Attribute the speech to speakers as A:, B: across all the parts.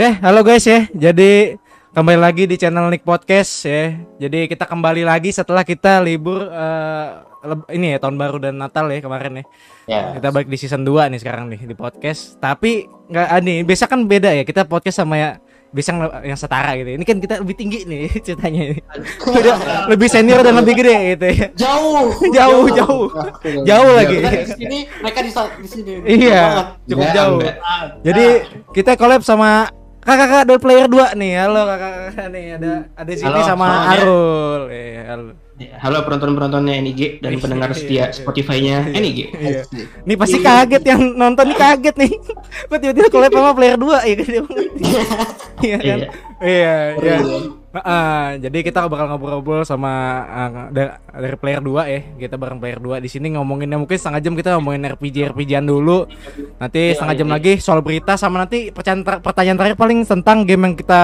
A: Ya, halo guys ya. Jadi kembali lagi di channel Nick Podcast ya. Jadi kita kembali lagi setelah kita libur leb- ini ya tahun baru dan Natal ya kemarin ya.
B: Ya.
A: Kita balik di season 2 nih sekarang nih di podcast. Tapi nggak ah, nih, biasa kan beda ya. Kita podcast sama ya bisa yang, setara gitu. Ini kan kita lebih tinggi nih ceritanya. ini. Udah lebih senior dan lebih gede gitu ya.
B: Jauh.
A: Jauh, jauh. Jauh lagi.
B: Kita di sini, mereka di, sini. Jauh
A: Iya, cukup
C: Enggak,
A: jauh. Jadi kita collab sama kakak-kakak dot player 2 nih. Halo kakak-kakak nih ada ada Siti
C: Halo,
A: sama
C: semuanya.
A: Arul. Eh, halo.
C: Halo penonton-penontonnya NIG dan pendengar setia Spotify-nya NIG.
A: Iya. Nih pasti kaget yang nonton nih kaget nih. Kok tiba-tiba collab sama player 2 ya kan. Iya kan? Iya, iya. Heeh, jadi kita bakal ngobrol-ngobrol sama uh, da- dari player 2 ya. Kita bareng player 2 di sini ngomonginnya mungkin setengah jam kita ngomongin RPG RPGan dulu. Nanti setengah jam lagi soal berita sama nanti pertanyaan, ter- pertanyaan terakhir paling tentang game yang kita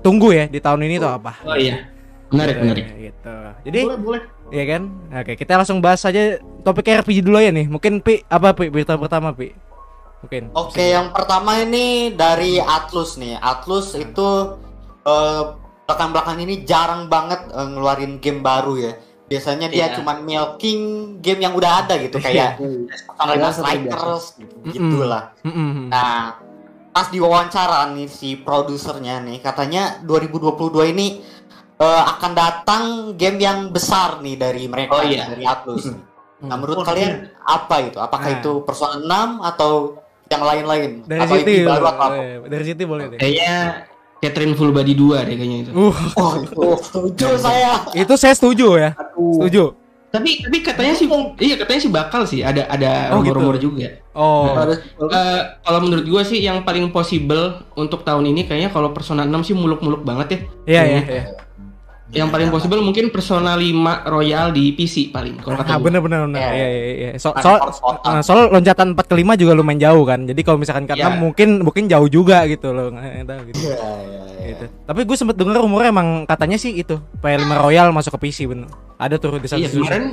A: tunggu ya di tahun ini tuh apa.
C: Oh iya. Menarik,
A: Gitu,
C: menarik.
A: Gitu. Jadi
B: Boleh, boleh.
A: Iya kan? Oke, kita langsung bahas aja topik RPG dulu ya nih. Mungkin Pi apa Pi berita pertama Pi? Mungkin.
B: Oke, yang pertama ini dari Atlus nih. Atlus itu eh, belakang-belakang ini jarang banget eh, ngeluarin game baru ya. Biasanya dia
C: Iya.
B: cuman milking game yang udah ada gitu kayak Final
D: Biasa,
B: Strikers gitu,
A: Mm-mm.
B: gitulah. Nah, pas diwawancara nih si produsernya nih katanya 2022 ini eh, akan datang game yang besar nih dari mereka
C: Oh, iya.
B: dari Atlus. Nah, menurut
D: Oh,
B: kalian apa itu? Apakah
A: Nah.
B: itu Persona 6 atau yang lain-lain?
A: Dari
B: atau baru atau apa?
A: Eh, Dari Siti boleh deh.
C: Kayaknya Catherine Full Body 2 deh kayaknya itu.
A: Uh,
B: Oh, itu setuju saya.
A: itu saya setuju ya. Setuju.
C: Tapi tapi katanya sih iya katanya sih bakal sih ada ada
A: Oh, gitu.
C: rumor-rumor juga.
A: Oh.
C: Eh, kalau menurut gua sih yang paling possible untuk tahun ini kayaknya kalau Persona 6 sih muluk-muluk banget ya.
A: Iya iya iya.
C: Yang paling possible mungkin Persona 5 Royal di PC paling kalau kata
A: Ah, bener bener bener.
B: Iya.
A: Iya iya iya. So,
B: Kan
A: soal
B: port-portan.
A: ah, soal loncatan 4 ke 5 juga lumayan jauh kan. Jadi kalau misalkan karena
C: Iya.
A: mungkin mungkin jauh juga gitu loh. Gitu.
B: Iya, iya, iya.
A: Gitu. Tapi gue sempet denger rumornya emang katanya sih itu PS5 Royal masuk ke PC bener. Ada tuh di satu
C: Iya kemarin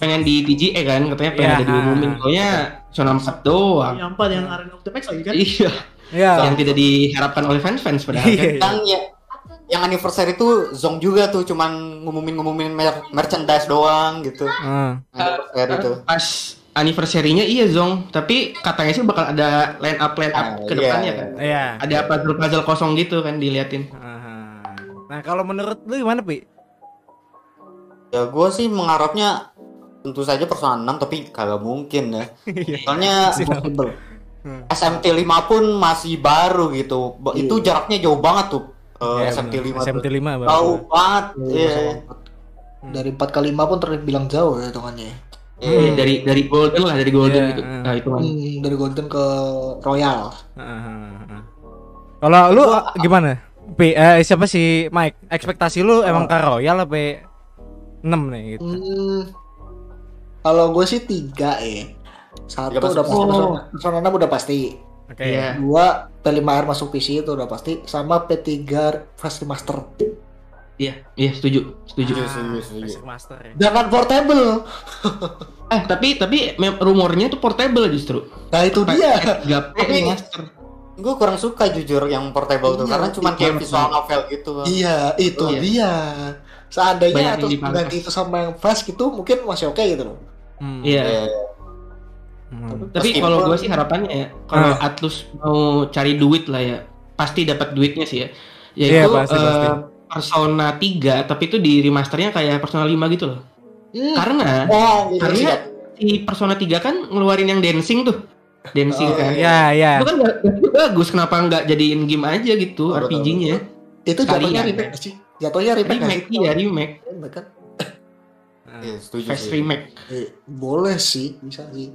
C: pengen di TGE kan katanya pengen
A: Iya.
C: ada diumumin. Pokoknya Persona 4 doang.
D: Yang empat yang Arena of the Max lagi kan?
C: Iya.
A: Iya.
C: Yang tidak diharapkan oleh fans-fans padahal kan.
A: Iya.
B: Yang ya, yang anniversary itu Zong juga tuh cuman ngumumin-ngumumin mer- merchandise doang gitu.
A: Ah.
B: Anniversary itu.
C: Pas anniversary-nya iya Zong, tapi katanya sih bakal ada line up line up
B: Ah,
C: ke
B: iya.
C: depannya kan.
A: Iya.
C: Ada puzzle-puzzle kosong gitu kan diliatin.
A: Aha. Nah kalau menurut lu gimana Pi?
B: Ya gue sih mengharapnya tentu saja Persona 6 tapi kagak mungkin ya. Soalnya
D: Possible.
B: SMT 5 pun masih baru gitu. Ba-
D: Iya.
B: Itu jaraknya jauh banget tuh. Eh,
A: Iya,
B: SMT
A: bener.
B: 5
A: SMT
B: tuh.
A: 5 baru.
B: Jauh banget.
D: Iya,
B: Iya.
D: Dari 4 ke 5 pun terbilang jauh ya hitungannya.
B: Iya.
C: Eh, dari dari golden lah dari golden
A: Iya,
C: gitu.
A: ah.
C: Nah, itu kan.
D: Hmm, dari Golden ke Royal.
A: Aha. Kalau lu gimana? Pi, eh, siapa sih Mike? Ekspektasi lu emang ke Royal apa 6 nih gitu.
D: Hmm, kalau gue sih tiga ya. Satu udah pasti,
C: PC.
D: Persona, Persona 6 udah pasti.
A: Oke.
C: Iya.
D: Dua, P5R masuk PC itu udah pasti. Sama P3 Fast Remaster.
C: Iya, iya setuju, setuju.
B: Setuju, setuju, setuju.
A: Basic Master ya.
D: Jangan portable.
C: Eh, tapi tapi mem- rumornya itu portable justru.
D: Nah itu dia.
C: Gak
B: Tapi-
C: master.
B: Gue kurang suka jujur yang portable tuh
D: Iya,
B: karena cuma kayak visual novel gitu.
D: iya, itu
C: Iya.
D: dia. Seandainya
C: Banyak
D: atau ganti itu sama yang fast gitu mungkin masih oke gitu loh.
A: Hmm.
C: Iya.
B: Iya.
A: Hmm.
C: Tapi kalau gue sih harapannya ya, kalau
A: Ah.
C: Atlus mau cari duit lah ya, pasti dapat duitnya sih ya.
A: Iya,
C: Yaitu
A: pasti,
C: eh,
A: pasti.
C: Persona 3, tapi itu di remasternya kayak Persona 5 gitu loh.
D: Hmm.
C: Karena
B: Oh, gitu.
C: Karena
B: siap.
C: si Persona 3 kan ngeluarin yang dancing tuh. Dancing
D: Oh,
C: kan.
A: Ya, ya.
C: Itu kan gak, gak bagus, kenapa nggak jadiin game aja gitu
B: Oh,
C: RPG-nya?
D: Itu jatuhnya remake sih? Jatuhnya remake
C: Remake, iya remake,
D: Remake kan?
B: Iya, setuju
C: fast
B: sih.
C: remake.
D: Eh, boleh sih, bisa sih.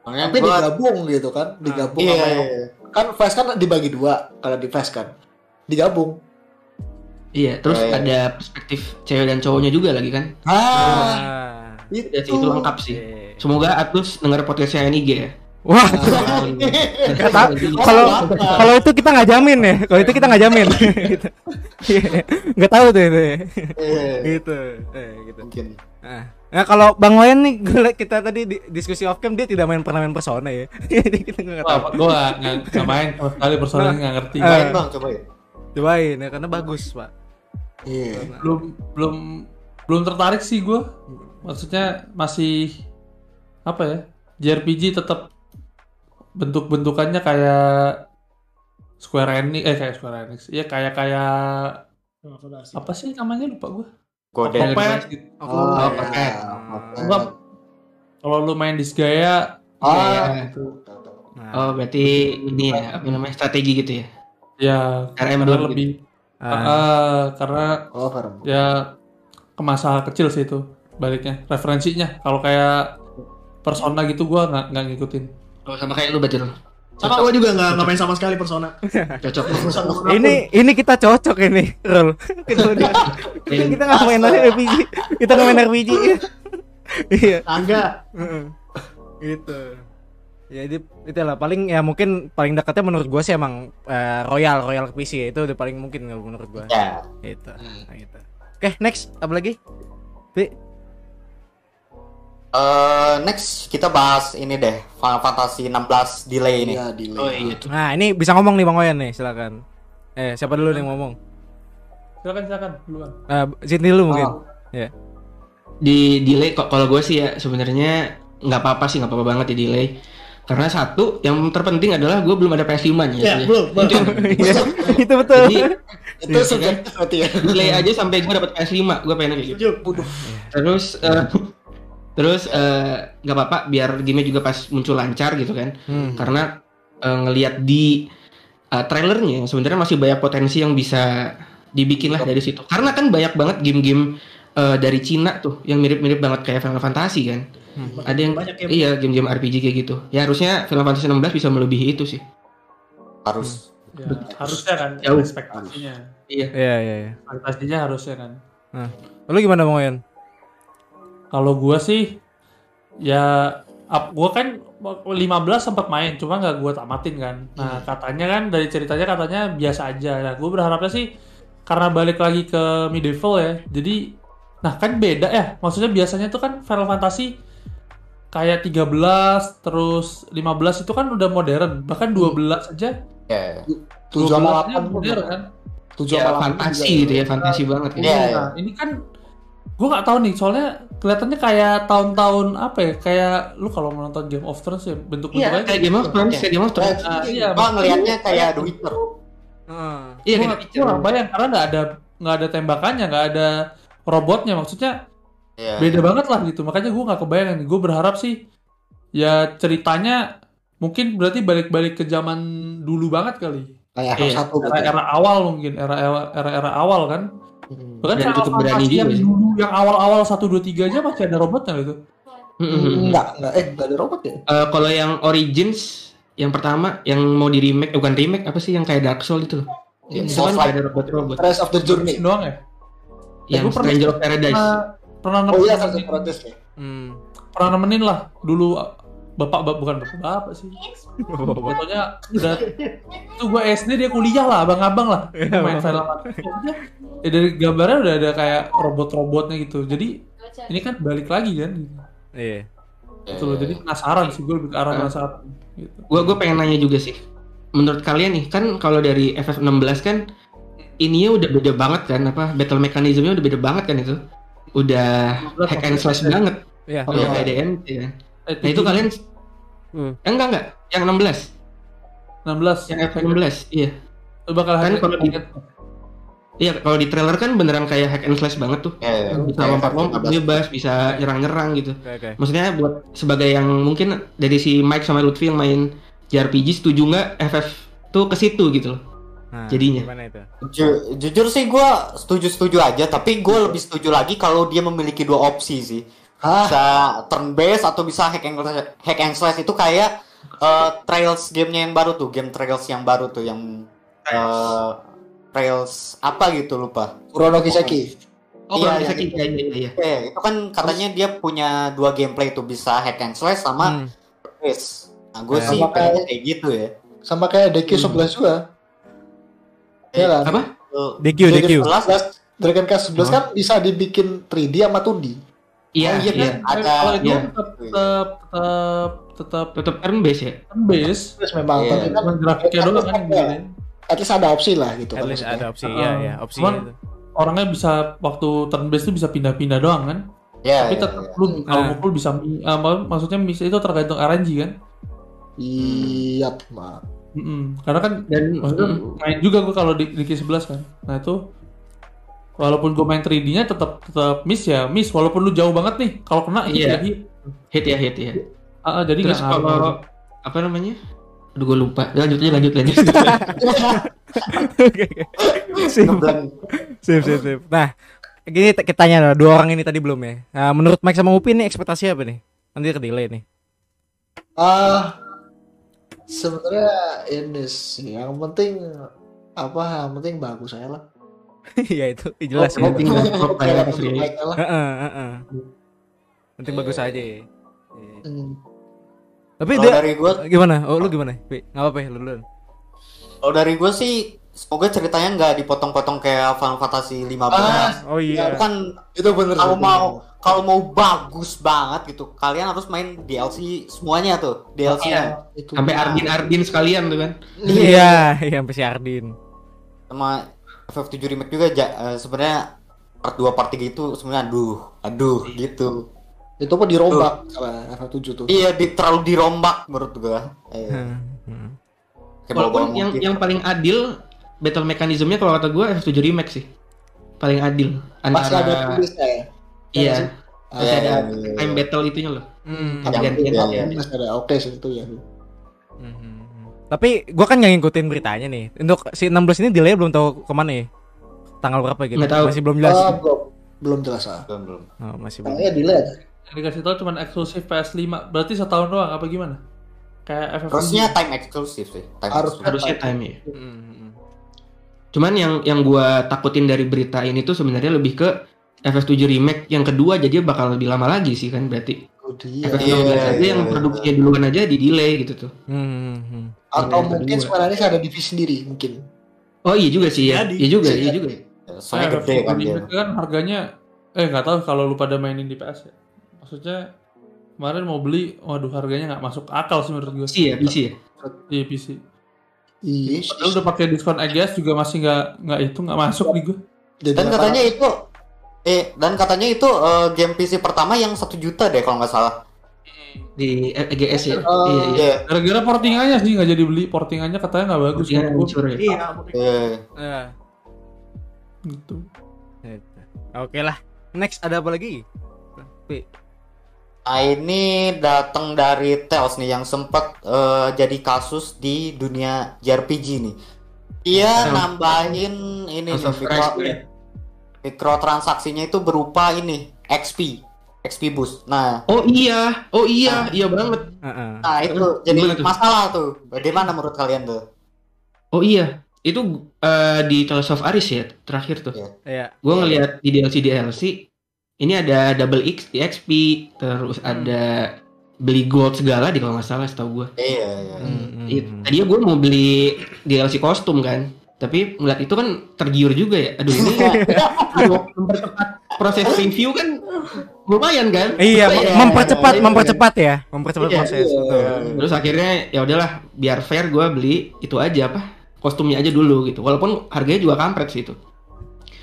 B: Soalnya
D: Tapi
B: gua-
D: digabung gitu kan, digabung
B: Iya,
D: sama
B: iya,
D: yang
B: iya.
D: kan fast kan dibagi dua kalau di fast kan digabung
C: Iya, terus
B: Iya, iya.
C: ada perspektif cewek dan cowoknya juga lagi kan.
D: ah
A: Ah.
D: itu
C: Udah sih, itu lengkap sih.
A: Oke.
C: Semoga Atlus denger podcastnya NIG ya.
A: Wah, tahu. Kalau kalau itu kita nggak jamin ya. Kalau itu kita nggak jamin. Gitu. Iya. Nggak tahu tuh itu. ya.
B: Eh,
A: Gitu. Eh, gitu.
B: mungkin.
A: Nah, nah kalau Bang Wayan nih gue kita tadi di, diskusi off cam dia tidak main pernah main persona ya. Jadi kita nggak tahu.
E: Gue gak, gak, gak main sama sekali personal nggak ngerti.
A: Eh.
B: Main bang coba ya.
A: Cobain ya karena bagus, Pak.
B: Iya.
E: Belum belum belum tertarik sih gue. Maksudnya masih apa ya? JRPG tetap bentuk-bentukannya kayak Square Enix, eh kayak Square Enix. Iya kayak kayak apa sih namanya lupa gue. Octopath gitu.
B: Oh,
C: Oh.
E: Enggak. Kalau lu main Disgaea,
B: Ah,
E: gitu.
A: Nah,
C: Oh, berarti ini ya, apa namanya? Strategi gitu ya.
E: Ya,
C: RM
E: karena lebih
A: ah,
E: Ah, karena
D: Oh,
E: ya ke masa kecil sih itu baliknya referensinya kalau kayak persona gitu gua nggak nggak ngikutin
C: Oh, sama kayak lu berarti lu.
F: Sama gue juga nggak main sama sekali Persona.
C: Cocok.
F: Mana pun.
A: ini ini kita cocok ini, Rul. Kita kita nggak main RPG, kita nggak main RPG. Iya.
F: Tangga.
A: Heeh. gitu ya jadi itulah paling ya mungkin paling dekatnya menurut gua sih emang eh, Royal Royal PC ya itu udah paling mungkin kalau menurut gua
B: Ya.
A: gitu nah, gitu oke next apa lagi Pi?
B: Eh, next kita bahas ini deh Final Fantasy 16 delay ini.
D: Iya, delay.
C: Oh iya
A: nah ini bisa ngomong nih Bang Oyan nih silakan eh siapa dulu nih yang ngomong
E: silakan silakan duluan
A: eh Sydney dulu mungkin
D: Oh.
A: ya
C: Di delay kok kalau gue sih ya sebenarnya nggak apa-apa sih nggak apa-apa banget di delay. Karena satu yang terpenting adalah gue belum ada PS5 nya.
F: Ya, belum, belum.
A: Iya, itu betul
C: Jadi
D: Itu
C: Iya,
D: subjektif berarti ya.
C: delay aja sampai gue dapat PS5, gue pengen kayak gitu. Terus eh, terus eh, nggak apa-apa biar game juga pas muncul lancar gitu kan.
A: Hmm.
C: Karena eh, ngelihat di eh, trailernya sebenarnya masih banyak potensi yang bisa dibikin lah dari situ. Karena kan banyak banget game-game eh, dari Cina tuh yang mirip-mirip banget kayak Final Fantasy kan. Ada yang
F: Banyak game.
C: iya game-game RPG kayak gitu. Ya harusnya Final Fantasy 16 bisa melebihi itu sih.
B: Harus.
E: ya, harusnya kan
C: Jauh.
E: ekspektasinya
C: Iya.
A: iya iya iya
E: ekspektasinya harusnya kan
A: lu gimana Oyan
E: kalau gua sih ya up, gua kan 15 sempat main cuma nggak gua tamatin kan. Nah katanya kan dari ceritanya katanya biasa aja. Nah gua berharapnya sih karena balik lagi ke medieval ya jadi nah kan beda ya. Maksudnya biasanya tuh kan Final Fantasy kayak 13 terus 15 itu kan udah modern. Bahkan 12 aja
B: Ya.
D: 7
E: 12
D: sama
E: nya
D: 8
E: modern kan.
D: 7
C: Ya,
D: sama 8
C: fantasi gitu ya, fantasi banget kan.
B: Iya,
E: Nah, ini kan gue nggak tahu nih, soalnya kelihatannya kayak tahun-tahun apa ya? Kayak lu kalau menonton Game of Thrones ya bentuk
C: Iya,
E: bentukannya
C: kayak Game of Thrones, kayak Game of Thrones.
E: Ah, iya,
B: Gua ngelihatnya kayak The Witcher.
A: Heeh.
C: Iya,
E: nggak gue nggak bayang karena nggak ada nggak ada tembakannya, nggak ada robotnya, maksudnya
B: Iya.
E: beda banget lah gitu. Makanya gue nggak kebayang nih. Gue berharap sih ya ceritanya mungkin berarti balik-balik ke zaman dulu banget kali.
D: Kayak
C: Iya,
D: satu gitu.
E: Era-era awal mungkin, era-era era awal kan. Bahkan
C: Dan cukup berani juga
E: yang dulu yang awal-awal 1 2 3 aja masih ada robotnya gitu.
C: Mm-mm.
D: Enggak, enggak. Eh, enggak ada robot ya?
C: Eh, kalau yang Origins yang pertama yang mau di remake eh, bukan remake apa sih yang kayak Dark Souls itu loh. Itu
B: Souls-like.
C: kayak ada robot-robot.
D: Rise of the Journey.
E: doang ya?
C: Yang
E: pernah-
C: Stranger of Paradise.
E: Pernah, pernah
D: Oh iya,
E: nemenin,
D: satu protes ya.
A: Hmm.
E: pernah nemenin lah dulu bapak bap- bukan bapak bapak sih. Fotonya udah itu gua SD dia kuliah lah, abang-abang lah.
A: Iya,
E: main
A: Bang.
E: film. Ya dari gambarnya udah ada kayak robot-robotnya gitu. Jadi ini kan balik lagi kan.
A: Iya.
E: Gitu loh. Jadi penasaran sih gue lebih ke arah penasaran gitu.
C: Gua gue pengen nanya juga sih. Menurut kalian nih, kan kalau dari FF16 kan ininya udah beda banget kan apa battle mechanismnya udah beda banget kan itu. Udah hack and slash banget.
A: Iya.
C: Kalau DMC kan.
E: Eh,
C: Nah, itu kalian
A: Hmm.
C: Eh, enggak enggak, yang 16,
E: 16
C: yang FF16. Iya.
E: Itu bakal
C: Kan kalau di- Iya, kalau di trailer kan beneran kayak hack and slash banget tuh.
B: Iya, iya.
C: Bisa lompat-lompat
B: 15.
C: bebas, bisa nyerang-nyerang gitu.
A: Oke oke.
C: Maksudnya buat sebagai yang mungkin dari si Mike sama Lutfi yang main JRPG setuju nggak FF tuh ke situ gitu loh.
A: Nah,
C: Jadinya.
A: Itu?
B: Ju- jujur sih gue setuju-setuju aja, tapi gue lebih setuju lagi kalau dia memiliki dua opsi sih.
D: Hah?
B: Bisa turn based atau bisa hack and hack and slash itu kayak eh, Trails gamenya yang baru tuh, game Trails yang baru tuh yang eh, Trails apa gitu lupa.
D: Kurono Kiseki.
C: Oh,
B: Iya,
C: kalau
B: iya,
C: gitu, iya, iya, iya.
B: Oke, itu kan katanya dia punya dua gameplay tuh bisa hack and slash sama
A: Hmm.
B: based. Nah, gue
A: Eh.
B: sih
D: kayak-
B: kayak gitu ya.
D: Sama kayak DQ11 juga. Iya kan?
C: Apa?
A: DQ DQ.
B: Dragon
D: 11 Dragon Quest 11 kan bisa dibikin 3D sama 2D.
C: Iya,
B: Oh, iya,
C: iya.
B: kan? Ada-
E: kalau itu
C: iya.
E: tetap tetap tetap tetap
C: Tetap turn base ya.
E: turn base
D: Terus memang
B: Iya.
D: tapi kan
E: grafiknya doang kan
D: ada-
E: digedein.
D: at least ada opsi lah gitu
A: At
D: kan
A: least ada opsi
E: Uh,
A: ya ya opsi
E: cuman-
A: itu.
E: orangnya bisa waktu turn base tuh bisa pindah-pindah doang kan
B: Ya,
E: tapi
B: ya,
E: tetap
B: ya.
E: lu kalau
A: Ah.
E: mukul bisa mak- maksudnya bisa itu tergantung RNG kan
D: Iya, Mak.
E: Mm-mm. karena kan
C: Dan
E: maksudnya
C: mm,
E: main juga gue kalau di, di K11 kan nah itu walaupun gue main 3D-nya tetap tetap miss ya miss walaupun lu jauh banget nih kalau kena hit
C: Iya.
E: ya hit
C: hit ya hit ya.
E: Ah, ah, jadi
C: Terus kalau apa namanya? Aduh gue lupa. Lanjut aja lanjut lanjut.
A: Oke, oke. Sip, sip, sip, sip. Nah, gini kita tanya dua orang ini tadi belum ya. Nah, menurut Mike sama Upin nih ekspektasi apa nih? Nanti ke delay nih.
D: Ah, sebenarnya ini sih yang penting apa yang penting bagus saya lah.
A: Iya itu jelas
D: Oh,
A: ya.
C: penting lah,
D: oh,
C: kayak.
A: Heeh, heeh. Penting bagus aja. ya.
D: Hmm.
A: Tapi dia
B: dari gue,
A: gimana? Oh, lu gimana? Pi, nggak apa-apa ya, lu duluan.
B: kalau dari gue sih, semoga ceritanya nggak dipotong-potong kayak Final Fantasy 15.
D: Ah,
A: Oh iya.
B: Kan
D: Itu bener.
B: kalau
D: sih,
B: mau kalau mau bagus banget gitu, kalian harus main DLC semuanya tuh, DLC
C: Iya.
D: Itu.
C: Sampai Ardin Ardin sekalian tuh kan.
A: Iya, iya sampai si Ardin.
B: sama FF7 remake juga ja- eh, sebenarnya part 2 part 3 itu sebenarnya aduh, aduh gitu.
D: Itu pun dirombak sama FF7 tuh.
B: Iya, di, terlalu dirombak menurut gua. Eh,
A: Hmm.
B: kayak
C: Walaupun yang
B: motif.
C: yang paling adil battle mekanismenya kalau kata gue F7 remake sih. Paling adil
D: Masih ada
C: antara
D: tulisnya ya.
C: iya, masih ada
B: Iya, iya, iya.
C: time battle itunya loh.
A: Hmm.
B: Ada-
C: Gantian
B: iya, iya.
D: Masih ada oke sih itu ya.
A: Mhm. Tapi gua kan nggak ngikutin beritanya nih. Untuk si 16 ini delay belum tahu ke mana ya. Tanggal berapa gitu.
C: Nggak tahu.
A: Masih belum jelas.
D: Ah, belum belum jelas ah.
B: Belum, belum.
A: Oh, masih belum.
D: Kayaknya delay aja.
E: yang dikasih tahu cuma eksklusif PS5 berarti setahun doang apa gimana kayak FF
B: Harusnya time eksklusif sih. Time
D: Harus-
B: eksklusif.
C: Harusnya time ya.
A: Mhm.
C: Cuman yang yang gua takutin dari berita ini tuh sebenarnya lebih ke FF7 remake yang kedua jadi bakal lebih lama lagi sih kan berarti.
D: Oh, dia.
C: FF16
B: Iya,
C: aja
B: iya,
C: yang
B: iya.
C: produksinya duluan aja di delay gitu tuh.
A: Mhm.
D: Atau
C: Yang
D: mungkin
C: kedua.
D: sebenarnya ada divisi sendiri mungkin.
C: Oh iya juga sih ya.
F: Jadi.
C: Iya juga, iya juga.
B: Soalnya
E: Eh,
B: gede kan dia.
E: remake kan harganya eh nggak tahu kalau lu pada mainin di PS ya. Maksudnya kemarin mau beli, waduh harganya nggak masuk akal sih menurut gue.
C: PC ya, PC ya.
E: Iya PC.
D: Iya.
E: Padahal udah pakai diskon EGS juga masih nggak nggak itu nggak masuk di gue.
B: Dan katanya itu eh dan katanya itu eh, game PC pertama yang satu juta deh kalau nggak salah.
C: Di EGS ya.
D: Oh,
C: iya, iya.
B: Iya.
E: Gara-gara portingannya sih nggak jadi beli. Portingannya katanya nggak bagus.
C: Iya, hancur ya.
F: Iya.
B: Iya.
A: Ya.
E: Gitu.
A: Oke lah. Next ada apa lagi? Pi.
B: Nah ini datang dari Tales nih yang sempat eh, jadi kasus di dunia JRPG nih. Dia
C: Tales.
B: nambahin ini nih mikrotransaksinya itu berupa ini XP, XP boost. Nah,
C: Oh iya, oh iya, iya banget.
A: Heeh.
B: nah itu jadi
C: tuh?
B: masalah tuh. Bagaimana menurut kalian tuh?
C: Oh iya, itu eh, di Tales of Aris ya terakhir tuh.
B: Iya.
A: Iya.
C: Gue ngeliat di DLC DLC, ini ada double X XP, terus ada beli gold segala di kalau nggak salah setahu gue.
B: Iya, iya.
A: Mhm.
C: It- Tadinya gue mau beli DLC kostum kan, tapi ngeliat itu kan tergiur juga ya. Aduh ini mempercepat proses review kan lumayan kan.
A: Iya,
C: Iya,
A: mem- mempercepat,
C: iya.
A: mempercepat ya, mempercepat
C: Iya,
A: proses.
D: iya.
A: betul.
C: Terus akhirnya ya udahlah biar fair gue beli itu aja apa kostumnya aja dulu gitu. Walaupun harganya juga kampret sih itu.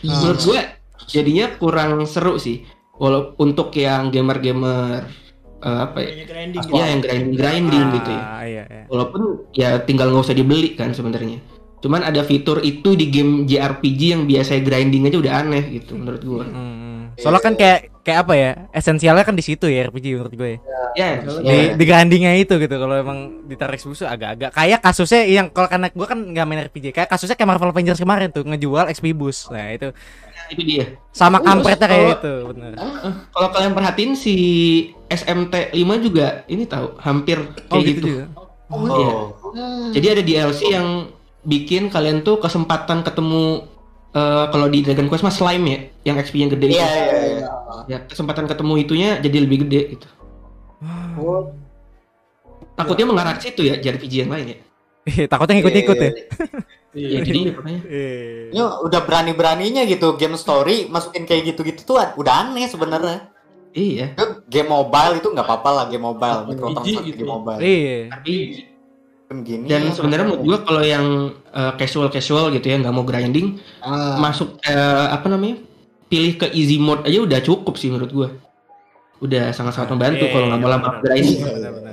C: Menurut gue jadinya kurang seru sih. Walau untuk yang gamer-gamer eh, apa ya?
F: Grinding.
C: Iya yang grinding grinding
A: Ah,
C: gitu ya.
A: Iya, iya.
C: Walaupun ya tinggal nggak usah dibeli kan sebenarnya. Cuman ada fitur itu di game JRPG yang biasa grinding aja udah aneh gitu menurut gue.
A: Mhm. Soalnya kan kayak kayak apa ya? Esensialnya kan di situ ya RPG menurut gue.
C: Ya,
A: Di
B: Iya.
A: di grindingnya itu gitu. Kalau emang ditarik susu agak-agak kayak kasusnya yang kalau karena gue kan nggak main RPG, kayak kasusnya kayak Marvel Avengers kemarin tuh ngejual XP boost. Nah, itu
C: itu dia.
A: sama
C: Oh,
A: kampretnya kayak itu, bener.
C: Kalau kalian perhatiin si SMT 5 juga ini tahu hampir kayak
A: Oh,
C: gitu.
A: gitu juga.
B: Oh,
C: Iya. Jadi ada DLC yang bikin kalian tuh kesempatan ketemu eh, kalau di Dragon Quest mah slime ya, yang XP yang gede
B: Iya,
C: itu.
B: iya, iya.
C: Ya, kesempatan ketemu itunya jadi lebih gede gitu.
D: Oh,
C: takutnya mengarah ke situ ya JRPG yang lain ya.
A: Ih, takutnya ngikut-ngikut ya.
C: Ya itu dia makanya.
A: Iya.
B: Ini udah berani-beraninya gitu game story masukin kayak gitu-gitu tuh udah aneh sebenarnya.
C: Iya.
B: Game mobile itu nggak apa-apa lah game mobile, mikrotransaksi
E: gitu.
B: game mobile.
A: Iya.
C: RPG.
B: Gini.
C: Dan sebenarnya menurut gua kalau yang casual casual gitu ya nggak mau grinding
D: Ah,
C: masuk eh, apa namanya pilih ke easy mode aja udah cukup sih menurut gua. Udah sangat-sangat membantu
A: Iya,
C: kalau nggak mau
A: iya,
C: lama grinding.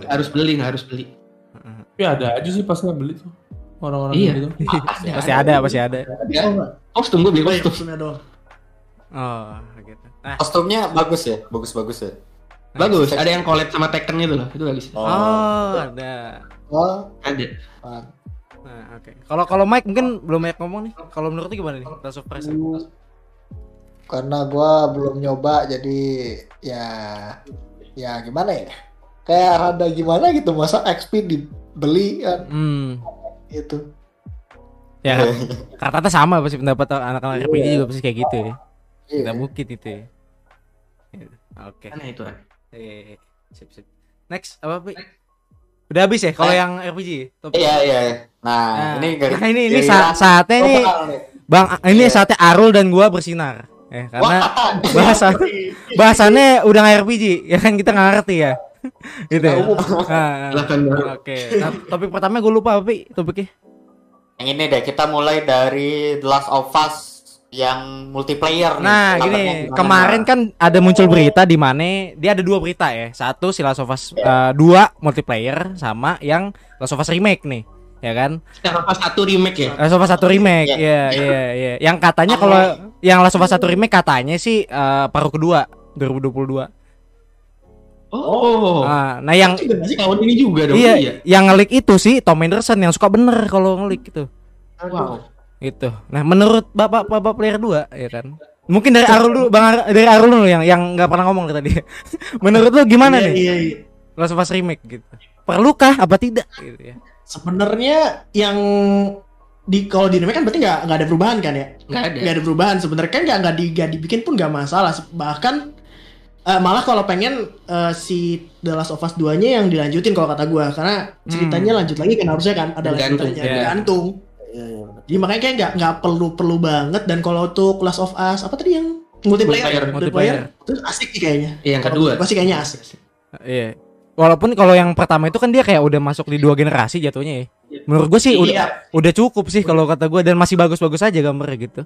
C: Harus beli nggak harus beli.
E: Tapi ada aja sih pasti yang beli tuh. Orang-orang
C: Iya.
E: gitu.
A: Pasti ada, pasti ada.
C: Kostum gua beli
F: Beli
C: kostum.
F: kostumnya doang.
A: Oh, gitu. Nah,
B: Kostumnya bagus ya, bagus-bagus ya.
C: Bagus, ada yang collab sama Tekken itu loh, itu bagus.
A: oh, ada.
D: Oh,
C: Ada.
A: Nah, oke. Kalau kalau Mike mungkin belum banyak ngomong nih. Kalau menurut lu gimana nih? Of Us.
D: karena gua belum nyoba jadi ya ya gimana ya kayak ada gimana gitu masa XP dibeli kan
A: Hmm.
D: gitu
A: Ya, kata-kata sama pasti pendapat anak-anak RPG juga pasti kayak gitu ya.
D: Iya.
A: Tidak mungkin itu ya. Gitu. Oke.
C: Mana itu? An?
A: Eh, sip sip. Next apa Pi? Udah habis ya kalau
B: Eh.
A: yang RPG? Topik.
B: Iya iya. Nah,
A: Nah,
B: ini
A: nah, ini ini sa- saatnya nih
B: nih.
A: Bang, ini
B: Iya.
A: saatnya Arul dan gua bersinar. Eh, karena
B: Wah,
A: bahasa bahasannya udah nggak RPG ya kan kita nggak ngerti ya. gitu ya. Nah. Oke. Nah, topik pertama gue lupa apa Pi? topiknya.
B: yang ini deh kita mulai dari The Last of Us yang multiplayer nih.
A: Nah, gini, kemarin kan ada muncul berita di mana dia ada dua berita ya. Satu si Last of Us eh, dua multiplayer sama yang Last of Us remake nih. Ya kan?
C: Yang apa satu remake ya?
A: Last of Us satu remake.
B: Iya.
A: Iya, iya, iya. Yang katanya kalau yang Last of Us satu remake katanya sih eh, paruh kedua 2022.
C: Oh.
A: Nah, nah yang
C: tahun ini juga dong.
A: iya, yang ngelik itu sih Tom Henderson yang suka bener kalau ngelik itu.
C: Wow.
A: Gitu. Nah, menurut Bapak Bapak player 2 ya kan. Mungkin dari Arul dulu, Bang Ar- dari Arul dulu yang yang nggak pernah ngomong dari tadi. menurut lu gimana
F: Iya,
A: nih?
F: Iya, iya.
A: Last of Us remake gitu. Perlukah apa tidak gitu ya.
F: Sebenarnya yang di kalau di remake kan berarti nggak nggak ada perubahan kan ya?
C: Nggak ada.
F: Nggak ada perubahan sebenarnya kan nggak nggak di, dibikin pun nggak masalah. Bahkan eh, malah kalau pengen eh, si The Last of Us 2-nya yang dilanjutin kalau kata gua karena ceritanya lanjut lagi kan harusnya kan ada
C: Gantung,
F: lanjutannya
A: ya.
F: gantung.
D: Iya, iya, bener.
F: Jadi makanya kayak nggak nggak perlu perlu banget dan kalau untuk Last of Us apa tadi yang multiplayer
C: Multiplayer.
A: Multiplayer.
F: terus asik sih kayaknya.
C: Iya, yang kedua.
F: Pasti kayaknya asik.
A: Iya. Walaupun kalau yang pertama itu kan dia kayak udah masuk di dua generasi jatuhnya ya. Menurut gue sih udah
F: Iya.
A: udah cukup sih kalau kata gue dan masih bagus-bagus aja gambarnya gitu.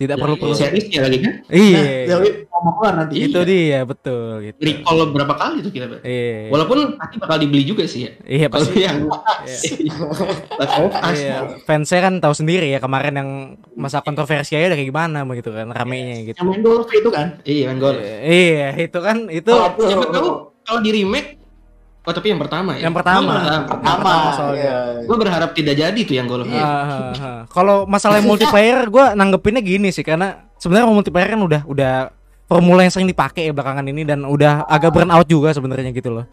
A: Tidak perlu perlu.
C: Seriesnya lagi kan?
F: Nah,
A: Iya.
F: Dewi mau keluar nanti.
A: Itu dia betul gitu.
C: Recall berapa kali tuh kita?
A: Iya.
C: Walaupun pasti bakal dibeli juga sih ya.
A: Iya
C: Kalau
A: pasti.
C: yang Us.
A: Iya, fansnya kan tahu sendiri ya kemarin yang masa kontroversialnya udah kayak gimana begitu kan ramenya gitu.
F: Yang main golf itu kan.
C: Iya, main gol.
A: Iya, itu kan itu
C: kalau di remake Oh tapi yang pertama ya?
A: yang pertama.
C: Yang
B: Pertama,
A: soalnya.
B: iya.
C: Gue berharap tidak jadi tuh yang golf.
A: Ah, ah, ah. Kalau masalah multiplayer gue nanggepinnya gini sih karena sebenarnya multiplayer kan udah udah formula yang sering dipakai ya belakangan ini dan udah agak burn out juga sebenarnya gitu loh.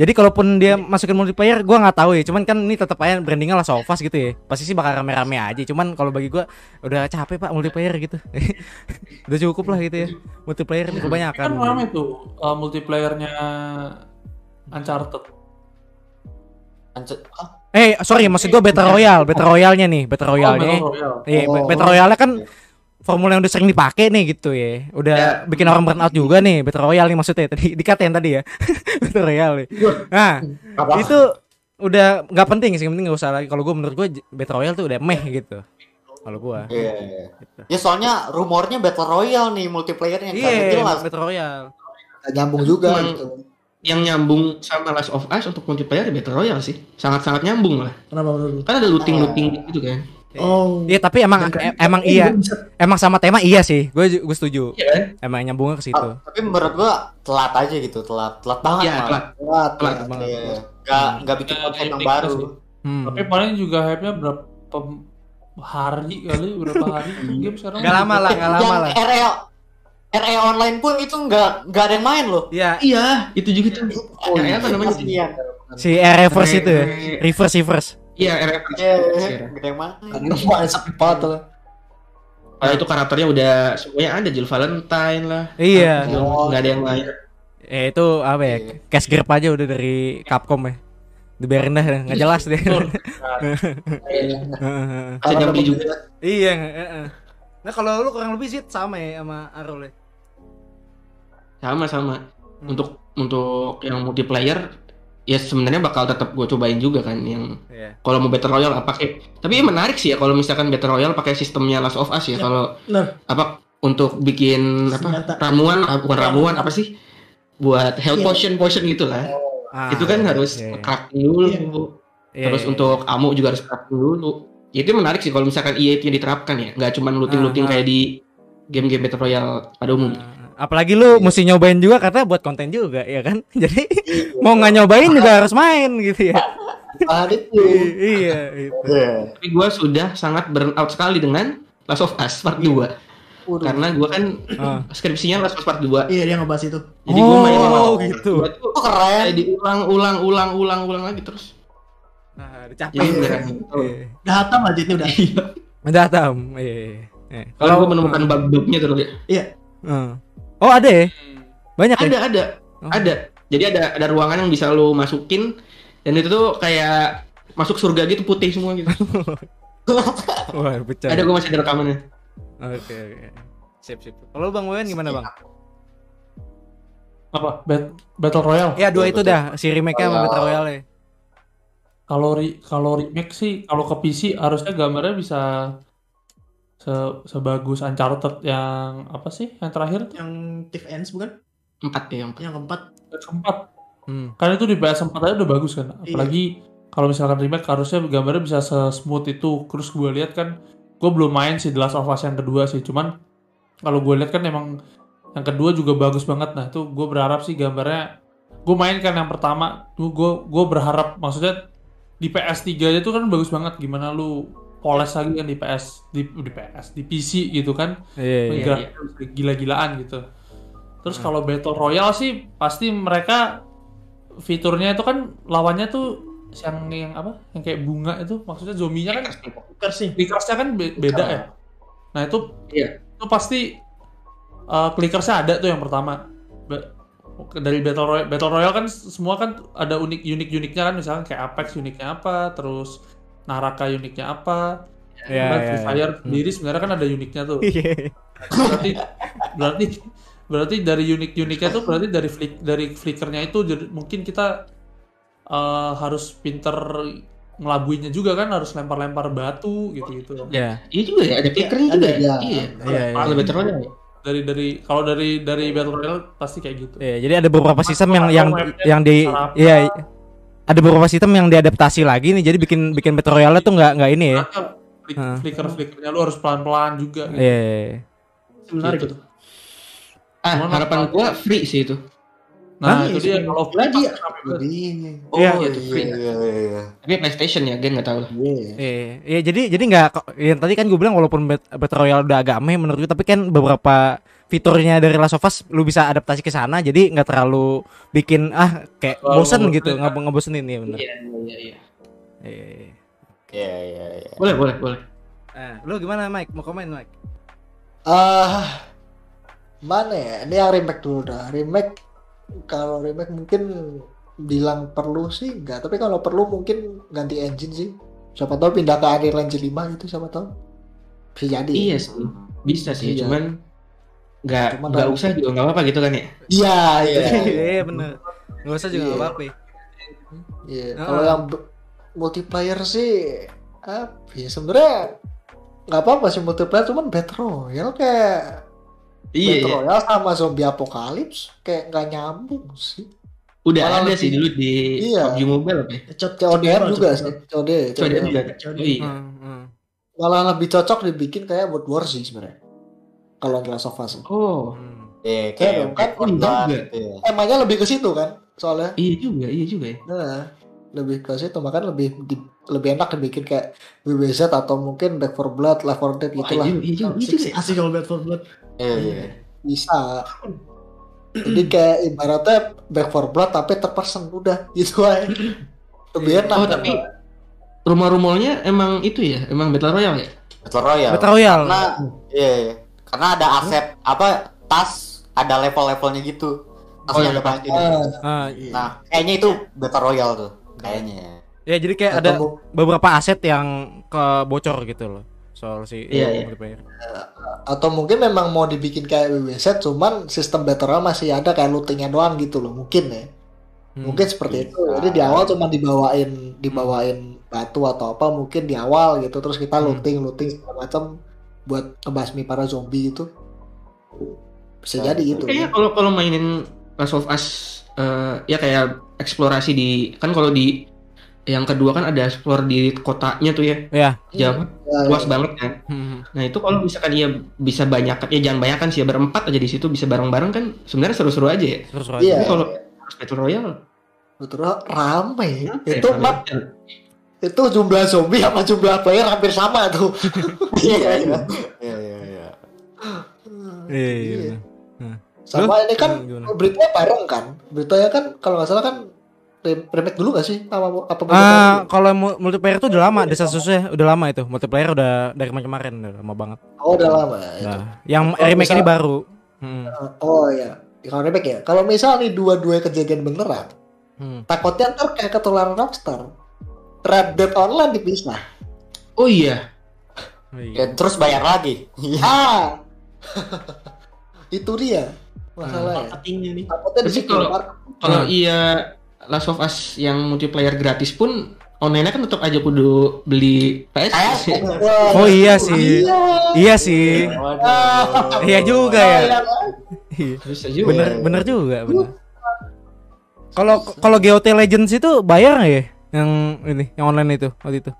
A: Jadi kalaupun dia masukin multiplayer gue nggak tahu ya, cuman kan ini tetap aja brandingnya lah Sofas gitu ya. Pasti sih bakal rame-rame aja, cuman kalau bagi gue udah capek pak multiplayer gitu. udah cukup lah gitu ya. Multiplayer ini kebanyakan.
E: Kan rame tuh uh, multiplayernya Uncharted.
B: Anjir.
A: Eh sorry maksud gue Battle Royale, Battle Royale-nya nih, Battle
E: Oh,
A: Royale-nya.
E: Battle Royale.
A: Iya,
D: Oh.
A: Battle Royale kan formula yang udah sering dipakai nih gitu ya. Udah bikin orang burn out juga nih Battle Royale nih maksudnya tadi dikatain tadi ya. Battle Royale. nih. Nah, itu udah nggak penting sih, penting nggak usah lagi. Kalau gue menurut gue Battle Royale tuh udah meh gitu. Kalau gue.
B: Iya, iya. Ya soalnya rumornya Battle Royale nih multiplayernya
A: Iya,
B: jelas.
A: Battle Royale.
D: Nyambung juga
C: Cuman-
D: gitu.
C: Yang nyambung sama Last of Us untuk multiplayer ya Battle Royale sih. Sangat-sangat nyambung lah.
F: Kenapa menurut lu?
C: Kan ada looting-looting gitu kan.
F: Oh.
A: Iya, tapi emang em- emang iya, emang sama tema iya sih. Gue gue setuju.
C: Iya kan?
A: Emang nyambungnya ke situ.
B: Ah, Tapi menurut gua telat aja gitu, telat, telat banget.
C: Iya,
B: malah.
C: telat.
D: Telat,
C: Telat
D: ya.
A: banget.
B: Iya, nggak nggak bikin
E: Ya,
B: konten yang baru.
E: sih.
A: Hmm.
E: Tapi paling juga hype-nya berapa hari kali, berapa hari game sekarang?
A: Gak lama lah, gak lama
B: yang
A: lah.
B: RE RE online pun itu nggak nggak ada yang main loh.
A: Iya,
C: Iya, itu juga tuh.
B: Oh,
C: Yang apa namanya?
A: Si reverse itu ya. Reverse reverse.
C: Iya, RF.
B: Iya, nggak ada yang main.
D: Karena main sepi banget lah.
C: Nah, itu karakternya udah semuanya ada Jill Valentine lah.
A: Iya.
C: Nggak ada yang lain.
A: Eh itu apa ya? Cash grab aja udah dari Capcom ya. Dibiarin dah, nggak jelas deh.
C: Bisa nyambi juga.
A: iya, heeh. Nah kalau lu kurang lebih sih sama ya sama Arul ya.
C: Sama sama.
A: Hmm.
C: Untuk untuk yang multiplayer ya sebenarnya bakal tetap gue cobain juga kan yang
A: Iya.
C: kalau mau battle royale apa kayak tapi menarik sih ya kalau misalkan battle royale pakai sistemnya Last of Us ya
F: Ya.
C: kalau apa untuk bikin apa
F: Senjata.
C: ramuan ah, bukan ramuan apa sih buat health
F: Iya.
C: potion potion gitulah
A: Ah,
C: itu kan harus
A: iya, iya.
C: crafting dulu
A: Iya,
C: terus
A: iya,
C: untuk ammo juga harus crafting dulu Ya, itu menarik sih kalau misalkan EA itu diterapkan ya nggak cuma looting looting
A: Ah, ah.
C: kayak di game-game battle royale pada umumnya
A: Ah, Apalagi lu mesti nyobain juga karena buat konten juga ya kan. Jadi mau nggak nyobain juga harus main gitu ya.
D: Bahan itu.
A: I- iya itu.
B: Iya.
C: tapi gue sudah sangat burn out sekali dengan Last of Us Part 2
D: Waduh.
C: karena gue kan
A: Ah.
C: skripsinya Last of Us Part 2
F: Iya dia ngebahas itu.
C: jadi gue main sama
A: Oh, gitu.
C: 2 tuh
B: Oh, keren.
C: kayak diulang ulang ulang ulang ulang lagi terus
A: Nah, dicapek.
C: jadi beneran
A: Iya.
F: Udah hatam aja ini udah.
A: Udah tam. Iya. iya.
C: kalau gue menemukan bug-bugnya terus ya
F: Iya.
A: Hmm. Oh ada ya? Banyak ya?
C: ada ada
A: Oh.
C: ada jadi ada ada ruangan yang bisa lo masukin dan itu tuh kayak masuk surga gitu putih semua gitu
A: Wah pecah.
C: ada gue masih ada rekamannya
A: Oke oke. Sip sip. Kalau Bang Wewen gimana Bang?
E: Apa? Bat- Battle Royale.
A: Ya dua
B: Iya,
A: itu
B: betul.
A: dah si remake-nya sama. Battle Royale ya.
E: Kalau re- kalau remake sih kalau ke PC harusnya gambarnya bisa se sebagus Uncharted yang apa sih? Yang terakhir
F: Yang Thief Ends bukan?
C: empat ya yang
F: Yang keempat.
E: keempat.
A: Hmm.
E: kan itu di PS4 aja udah bagus kan. Apalagi kalau misalkan remake harusnya gambarnya bisa se-smooth itu. Terus gue lihat kan gue belum main sih The Last of Us yang kedua sih. Cuman kalau gue lihat kan emang yang kedua juga bagus banget. Nah itu gue berharap sih gambarnya gue main kan yang pertama. Tuh gue gue berharap maksudnya di PS3 aja tuh kan bagus banget. Gimana lu poles lagi kan di PS di, di PS di PC gitu kan
A: Iya iya.
E: Grafik gila-gilaan gitu. Terus kalau Battle Royale sih pasti mereka fiturnya itu kan lawannya tuh yang yang apa? Yang kayak bunga itu maksudnya zombinya kan
F: Clickers nih.
E: clickersnya kan be- beda ya. Nah, itu
C: Iya.
E: itu pasti uh, clickersnya ada tuh yang pertama. Dari Battle Royale, Battle Royale kan semua kan ada unik unik uniknya kan misalkan kayak Apex uniknya apa, terus Naraka uniknya apa,
A: Iya
E: kan
A: iya.
E: Free
A: iya.
E: Fire sendiri sebenarnya kan ada uniknya tuh
A: Iya.
E: berarti berarti berarti dari unik uniknya tuh berarti dari flick dari flickernya itu jadi mungkin kita eh, harus pinter ngelabuinnya juga kan harus lempar-lempar batu gitu gitu
A: Iya.
C: iya juga ya ada clickernya
D: ada,
C: juga ya
D: ya.
C: iya
A: Iya iya.
C: royale ya?
E: dari dari kalau dari dari battle royale pasti kayak gitu
A: Iya, jadi ada beberapa sistem yang yang yang di iya ada beberapa sistem yang diadaptasi lagi nih. Jadi bikin bikin Battle Royale tuh nggak nggak ini ya.
E: Flicker flickernya lu harus pelan-pelan juga gitu.
A: Iya. iya, iya.
F: Menarik
E: Gitu.
F: itu.
C: ah
E: Cuman
C: harapan
E: apa-
C: gua free sih itu
E: nah
F: Hah?
E: itu dia kalau
F: Lagi ya?
D: Ini.
B: Oh
A: Iya.
B: iya
C: Itu
B: iya
C: free.
B: iya iya.
C: tapi PlayStation ya gen nggak tahu lah
D: Iya.
A: Iya, iya jadi jadi nggak yang tadi kan gue bilang walaupun Bat- Battle Royale udah agak aneh menurut gue tapi kan beberapa fiturnya dari Last of Us lu bisa adaptasi ke sana jadi nggak terlalu bikin ah kayak
E: Terlalu
A: bosen gitu
E: kan?
A: nggak ngebosenin ya bener.
C: iya iya iya
A: Iya, iya, iya.
B: Iya iya iya.
C: boleh boleh boleh
A: Nah, lu gimana Mike? Mau komen Mike?
D: Ah, mana ya? Ini yang remake dulu dah. Remake kalau remake mungkin bilang perlu sih enggak, tapi kalau perlu mungkin ganti engine sih. Siapa tahu pindah ke Unreal Engine 5 gitu siapa tahu. Bisa jadi.
C: iya sih bisa sih
D: Iya.
C: cuman nggak
D: Cuman
C: nggak usah juga nggak apa-apa gitu kan ya
D: Iya, iya.
A: Iya bener. Nggak usah juga
D: Iya.
A: nggak apa-apa. ya.
D: Iya,
A: Ah.
D: kalau yang multiplayer sih apa ya sebenarnya nggak apa-apa sih multiplayer cuman Battle Royale kayak
C: iya
D: Battle
C: iya.
D: Royale sama zombie apocalypse kayak nggak nyambung sih.
C: udah
D: Malah
C: ada
D: lebih-
C: sih dulu di
D: Iya.
C: PUBG Mobile apa ya
D: CODM juga sih, COD, CODM.
C: juga
F: COD.
C: oh iya
A: Hmm, hmm.
D: Malah lebih cocok dibikin kayak World War sih sebenarnya. Kalau Last of Us.
C: oh
A: Hmm.
B: Iya
D: Kayak
B: kayak
D: kan
B: kan,
C: juga.
B: gitu ya.
D: Temanya lebih ke situ kan, soalnya.
C: iya juga iya juga ya
D: Nah, lebih ke situ makanya lebih di- lebih enak dibikin kayak BBZ atau mungkin Back 4 Blood, Left 4 Dead
C: Wah,
D: gitulah.
C: iya, iya juga iya ya.
F: Asik kalau Bad for Blood.
B: Iya iya.
D: Bisa. Jadi kayak ibaratnya Back 4 Blood tapi terpersen udah gitu aja. Lebih enak.
C: oh tapi rumah-rumahnya emang itu ya emang Battle Royale ya
B: Battle Royale.
A: Battle Royale.
B: Karena iya, iya. Karena ada aset apa tas ada level-levelnya gitu. Tasnya
C: Oh, iya,
B: ada banyak.
D: Ah,
A: Ah,
D: iya.
B: Nah, kayaknya itu Battle Royale tuh. kayaknya ya.
A: Jadi kayak
D: Atau
A: ada beberapa aset yang kebocor gitu loh soal si
C: Iya, iya.
A: multiplayer.
D: atau mungkin memang mau dibikin kayak WWZ cuman sistem battle masih ada kayak lootingnya doang gitu loh mungkin ya
A: Hmm.
D: mungkin seperti itu jadi di awal cuma dibawain dibawain batu atau apa mungkin di awal gitu terus kita
A: Hmm.
D: looting looting segala macam buat ngebasmi para zombie itu bisa
B: Ya,
D: jadi gitu
C: Kayaknya kalau kalau mainin Last of Us eh, ya kayak eksplorasi di kan kalau di yang kedua kan ada explore di kotanya tuh ya
A: Ya.
C: jauh
D: Ya,
C: luas banget kan
A: Hmm.
C: nah itu kalau misalkan ya bisa banyak ya jangan banyak kan sih ya berempat aja di situ bisa bareng-bareng kan sebenarnya seru-seru aja ya
A: Terus
D: Iya.
C: tapi kalau battle royale
D: betul rame
C: ya,
D: itu
C: rame.
D: map itu jumlah zombie sama jumlah player hampir sama tuh
B: Iya iya. Iya iya iya.
A: Iya, iya,
D: sama ini kan
A: Gimana?
D: beritanya bareng kan beritanya kan kalau nggak salah kan remake dulu gak sih apa apa
A: Ah, kalau mu- multiplayer itu udah lama, desa sususnya udah lama itu. Multiplayer udah dari kemarin udah lama banget.
D: oh udah lama ya itu.
A: Nah, yang
D: Kalau
A: remake
D: misal-
A: ini baru. Hmm.
D: Oh iya, kalau remake ya. Kalau misal nih dua-dua kejadian beneran,
A: Hmm.
D: takutnya ntar kayak ketularan Rockstar. Red Dead Online dipisah.
C: oh iya
A: Oh, iya.
B: Ya, terus bayar lagi. Iya.
D: Ah, itu dia masalahnya.
F: marketingnya nih
D: Takutnya di
C: Tapi
D: situ.
C: kalau- kalau
A: Hmm.
C: iya Last of Us yang multiplayer gratis pun online kan tetap aja kudu beli PS
D: Wah,
A: Oh iya sih.
D: Iya.
A: Iya sih.
B: Waduh.
A: Iya juga ya. Iya.
C: bisa juga
A: Bener bener juga, bener. Kalau kalau GOT Legends itu bayar nggak ya? Yang ini, yang online itu waktu itu.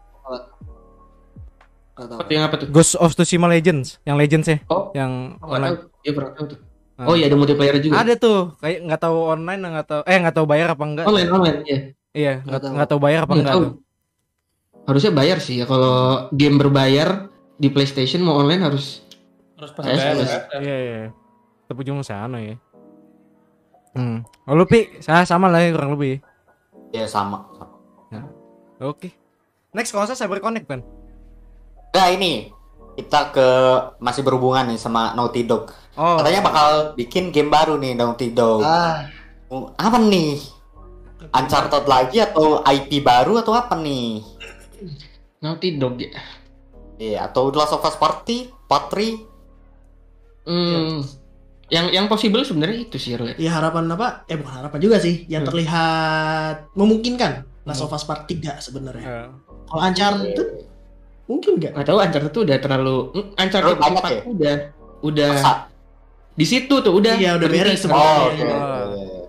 C: Seperti yang apa tuh
A: Ghost of Tsushima Legends, yang Legends ya,
C: oh
A: yang
C: tahu
A: online.
C: ya pernah tahu tuh. Oh iya ada multiplayer juga
A: Ada tuh, kayak nggak tahu online nggak tahu eh nggak tahu bayar apa enggak.
C: online online ya
A: Iya,
D: Nggak tahu.
A: nggak tahu bayar apa
C: Nggak
A: enggak
C: harusnya bayar sih ya kalau game berbayar di PlayStation mau online harus
E: bayar,
C: suka.
E: bayar.
A: Iya, iya. Tetap ujung sana ya. Hmm. Oh, lu Pi, saya sama lah ya kurang lebih.
B: Ya sama.
A: Oke. Next kalau saya Cyber Connect kan.
B: Nah ini kita ke masih berhubungan nih sama Naughty Dog.
A: Oh.
B: Katanya bakal bikin game baru nih Naughty Dog.
D: Ah,
B: Apa nih? Uncharted lagi atau IP baru atau apa nih?
C: Naughty Dog ya
B: Iya, atau The Last of Us Party, Part 3?
C: Hmm, yang yang possible sebenarnya itu sih Rul.
F: ya harapan apa eh bukan harapan juga sih yang
C: Hmm.
F: terlihat memungkinkan Last of Us Part 3 sebenarnya
A: Eh,
F: kalau Uncharted itu mungkin nggak
C: Nggak tahu Uncharted tuh udah terlalu mm, Uncharted
B: Terlalu banyak
C: 4
B: ya?
C: udah udah
B: Masa?
C: di situ tuh udah
F: Iya, udah beres sebenarnya.
B: Oh, oke.
A: Oh.